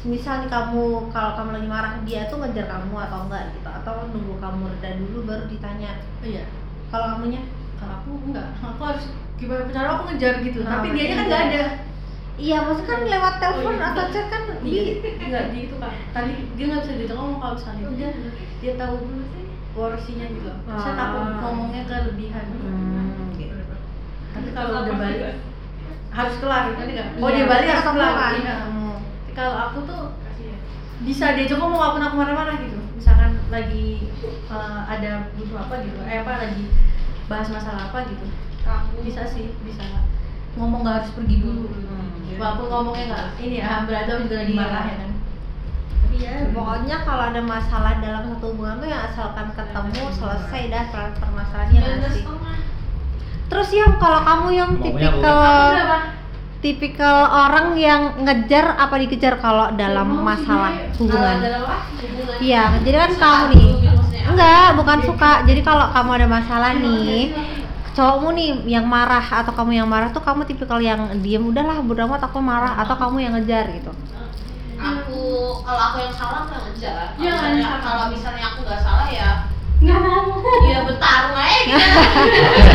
Speaker 2: misal nih kamu kalau kamu lagi marah dia tuh ngejar kamu atau enggak gitu atau nunggu kamu reda dulu baru ditanya.
Speaker 3: iya
Speaker 2: Kalau kamunya?
Speaker 3: Kalau aku enggak. Aku harus gimana cara aku ngejar gitu.
Speaker 2: Nah,
Speaker 3: tapi
Speaker 2: berarti
Speaker 3: dia kan
Speaker 2: ngejar.
Speaker 3: nggak ada.
Speaker 2: Iya, maksudnya kan lewat telepon
Speaker 3: Oh, iya.
Speaker 2: atau chat kan
Speaker 3: di
Speaker 2: di
Speaker 3: nggak di itu kak. Tadi dia nggak bisa diajak ngomong kalau misalnya itu dia dia tahu porsinya juga saya
Speaker 2: Ah.
Speaker 3: takut ngomongnya kelebihan.
Speaker 2: Hmm, gitu.
Speaker 3: tapi kalau udah balik harus kelar kan nggak? Oh
Speaker 2: Iya,
Speaker 3: dia balik harus kelar.
Speaker 2: kan,
Speaker 3: Iya. Tapi kalau aku tuh bisa diajak ngomong walaupun aku marah-marah gitu. Misalkan lagi eh, ada butuh apa gitu. Eh apa lagi bahas masalah apa gitu. Bisa sih bisa. Ngomong nggak harus pergi dulu. Walaupun ngomongnya nggak ini ya berantem juga lagi
Speaker 2: Iya.
Speaker 3: marah ya kan. Tapi ya
Speaker 2: Pokoknya kalau ada masalah dalam satu hubungan tuh ya asalkan ketemu selesai dah per- permasalahannya sih. Terus yang kalau kamu yang tipikal? Tipikal orang yang ngejar apa dikejar kalau dalam masalah hubungan? Iya, jadi kan kamu nih.
Speaker 4: gitu maksudnya.
Speaker 2: Enggak, bukan suka. Jadi kalau kamu ada masalah nih, cowokmu nih yang marah atau kamu yang marah tuh kamu tipikal yang diem udahlah bodo amat aku marah atau kamu yang ngejar gitu.
Speaker 4: aku kalau aku yang salah aku yang ngejar kalau
Speaker 3: Iya,
Speaker 4: misalnya
Speaker 3: sama.
Speaker 4: kalau misalnya aku nggak salah ya
Speaker 3: nggak mau
Speaker 4: ya bertarung aja gitu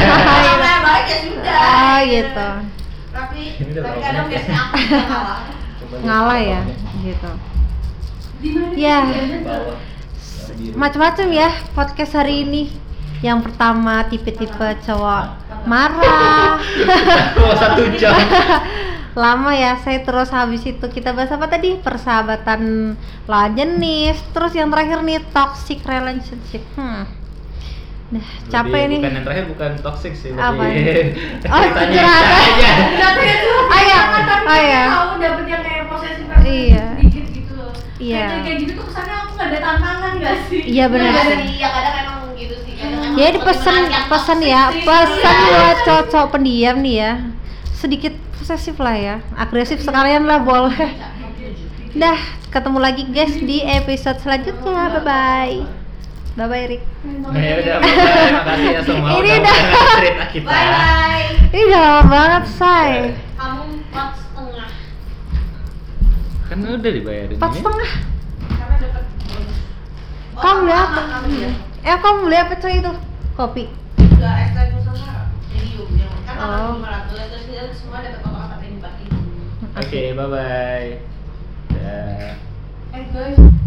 Speaker 4: kalau saya balik ya sudah
Speaker 2: Oh gitu.
Speaker 4: Tapi tapi kadang biasanya aku
Speaker 1: Coba
Speaker 2: Ngalah ya, gitu.
Speaker 3: di mana
Speaker 2: Ya. Macam-macam ya podcast hari ini. Yang pertama tipe-tipe cowok marah.
Speaker 1: Oh, satu jam.
Speaker 2: Lama ya, saya terus habis itu kita bahas apa tadi? Persahabatan lawan jenis. Terus yang terakhir nih toxic relationship. Hmm. Nah, capek
Speaker 1: Lebih-
Speaker 2: nih.
Speaker 1: Bukan yang terakhir bukan toxic sih.
Speaker 2: Apa? Oh,
Speaker 3: tuh.
Speaker 2: Oh, iya.
Speaker 3: Tapi
Speaker 2: Oh, iya.
Speaker 3: tahu dapet yang kayak posesif
Speaker 2: Iya.
Speaker 3: sedikit gitu loh.
Speaker 2: Iya.
Speaker 3: Kayak kayak gitu tuh kesannya aku nggak ada tantangan nggak sih?
Speaker 2: Iya, benar
Speaker 4: Nggak
Speaker 2: sih
Speaker 4: ya kadang emang gitu sih kadang emang
Speaker 2: Jadi pesen pesen ya,
Speaker 4: sih.
Speaker 2: pesan
Speaker 3: Iya.
Speaker 2: buat cowok pendiam nih ya. Sedikit posesif lah ya, agresif sekalian lah boleh. Dah, ketemu lagi guys di episode selanjutnya. Bye bye. Bye bye Rick.
Speaker 1: Nah, ya udah, bye-bye. makasih ya semua
Speaker 2: Ini
Speaker 1: udah cerita kita.
Speaker 4: bye bye
Speaker 2: Ini udah lama banget, say.
Speaker 4: kamu empat setengah
Speaker 1: kan udah dibayarin
Speaker 2: empat
Speaker 1: ini.
Speaker 2: setengah
Speaker 3: Karena dapat bonus.
Speaker 2: kamu beli apa
Speaker 4: Oh, kamu ya?
Speaker 2: eh kamu beli apa cuy itu kopi
Speaker 4: Enggak ekstrak nusantara. Medium yang kan
Speaker 2: Oh.
Speaker 4: lima ratus terus kita semua dapat.
Speaker 1: Oke, bye bye. Ya.
Speaker 3: Eh guys,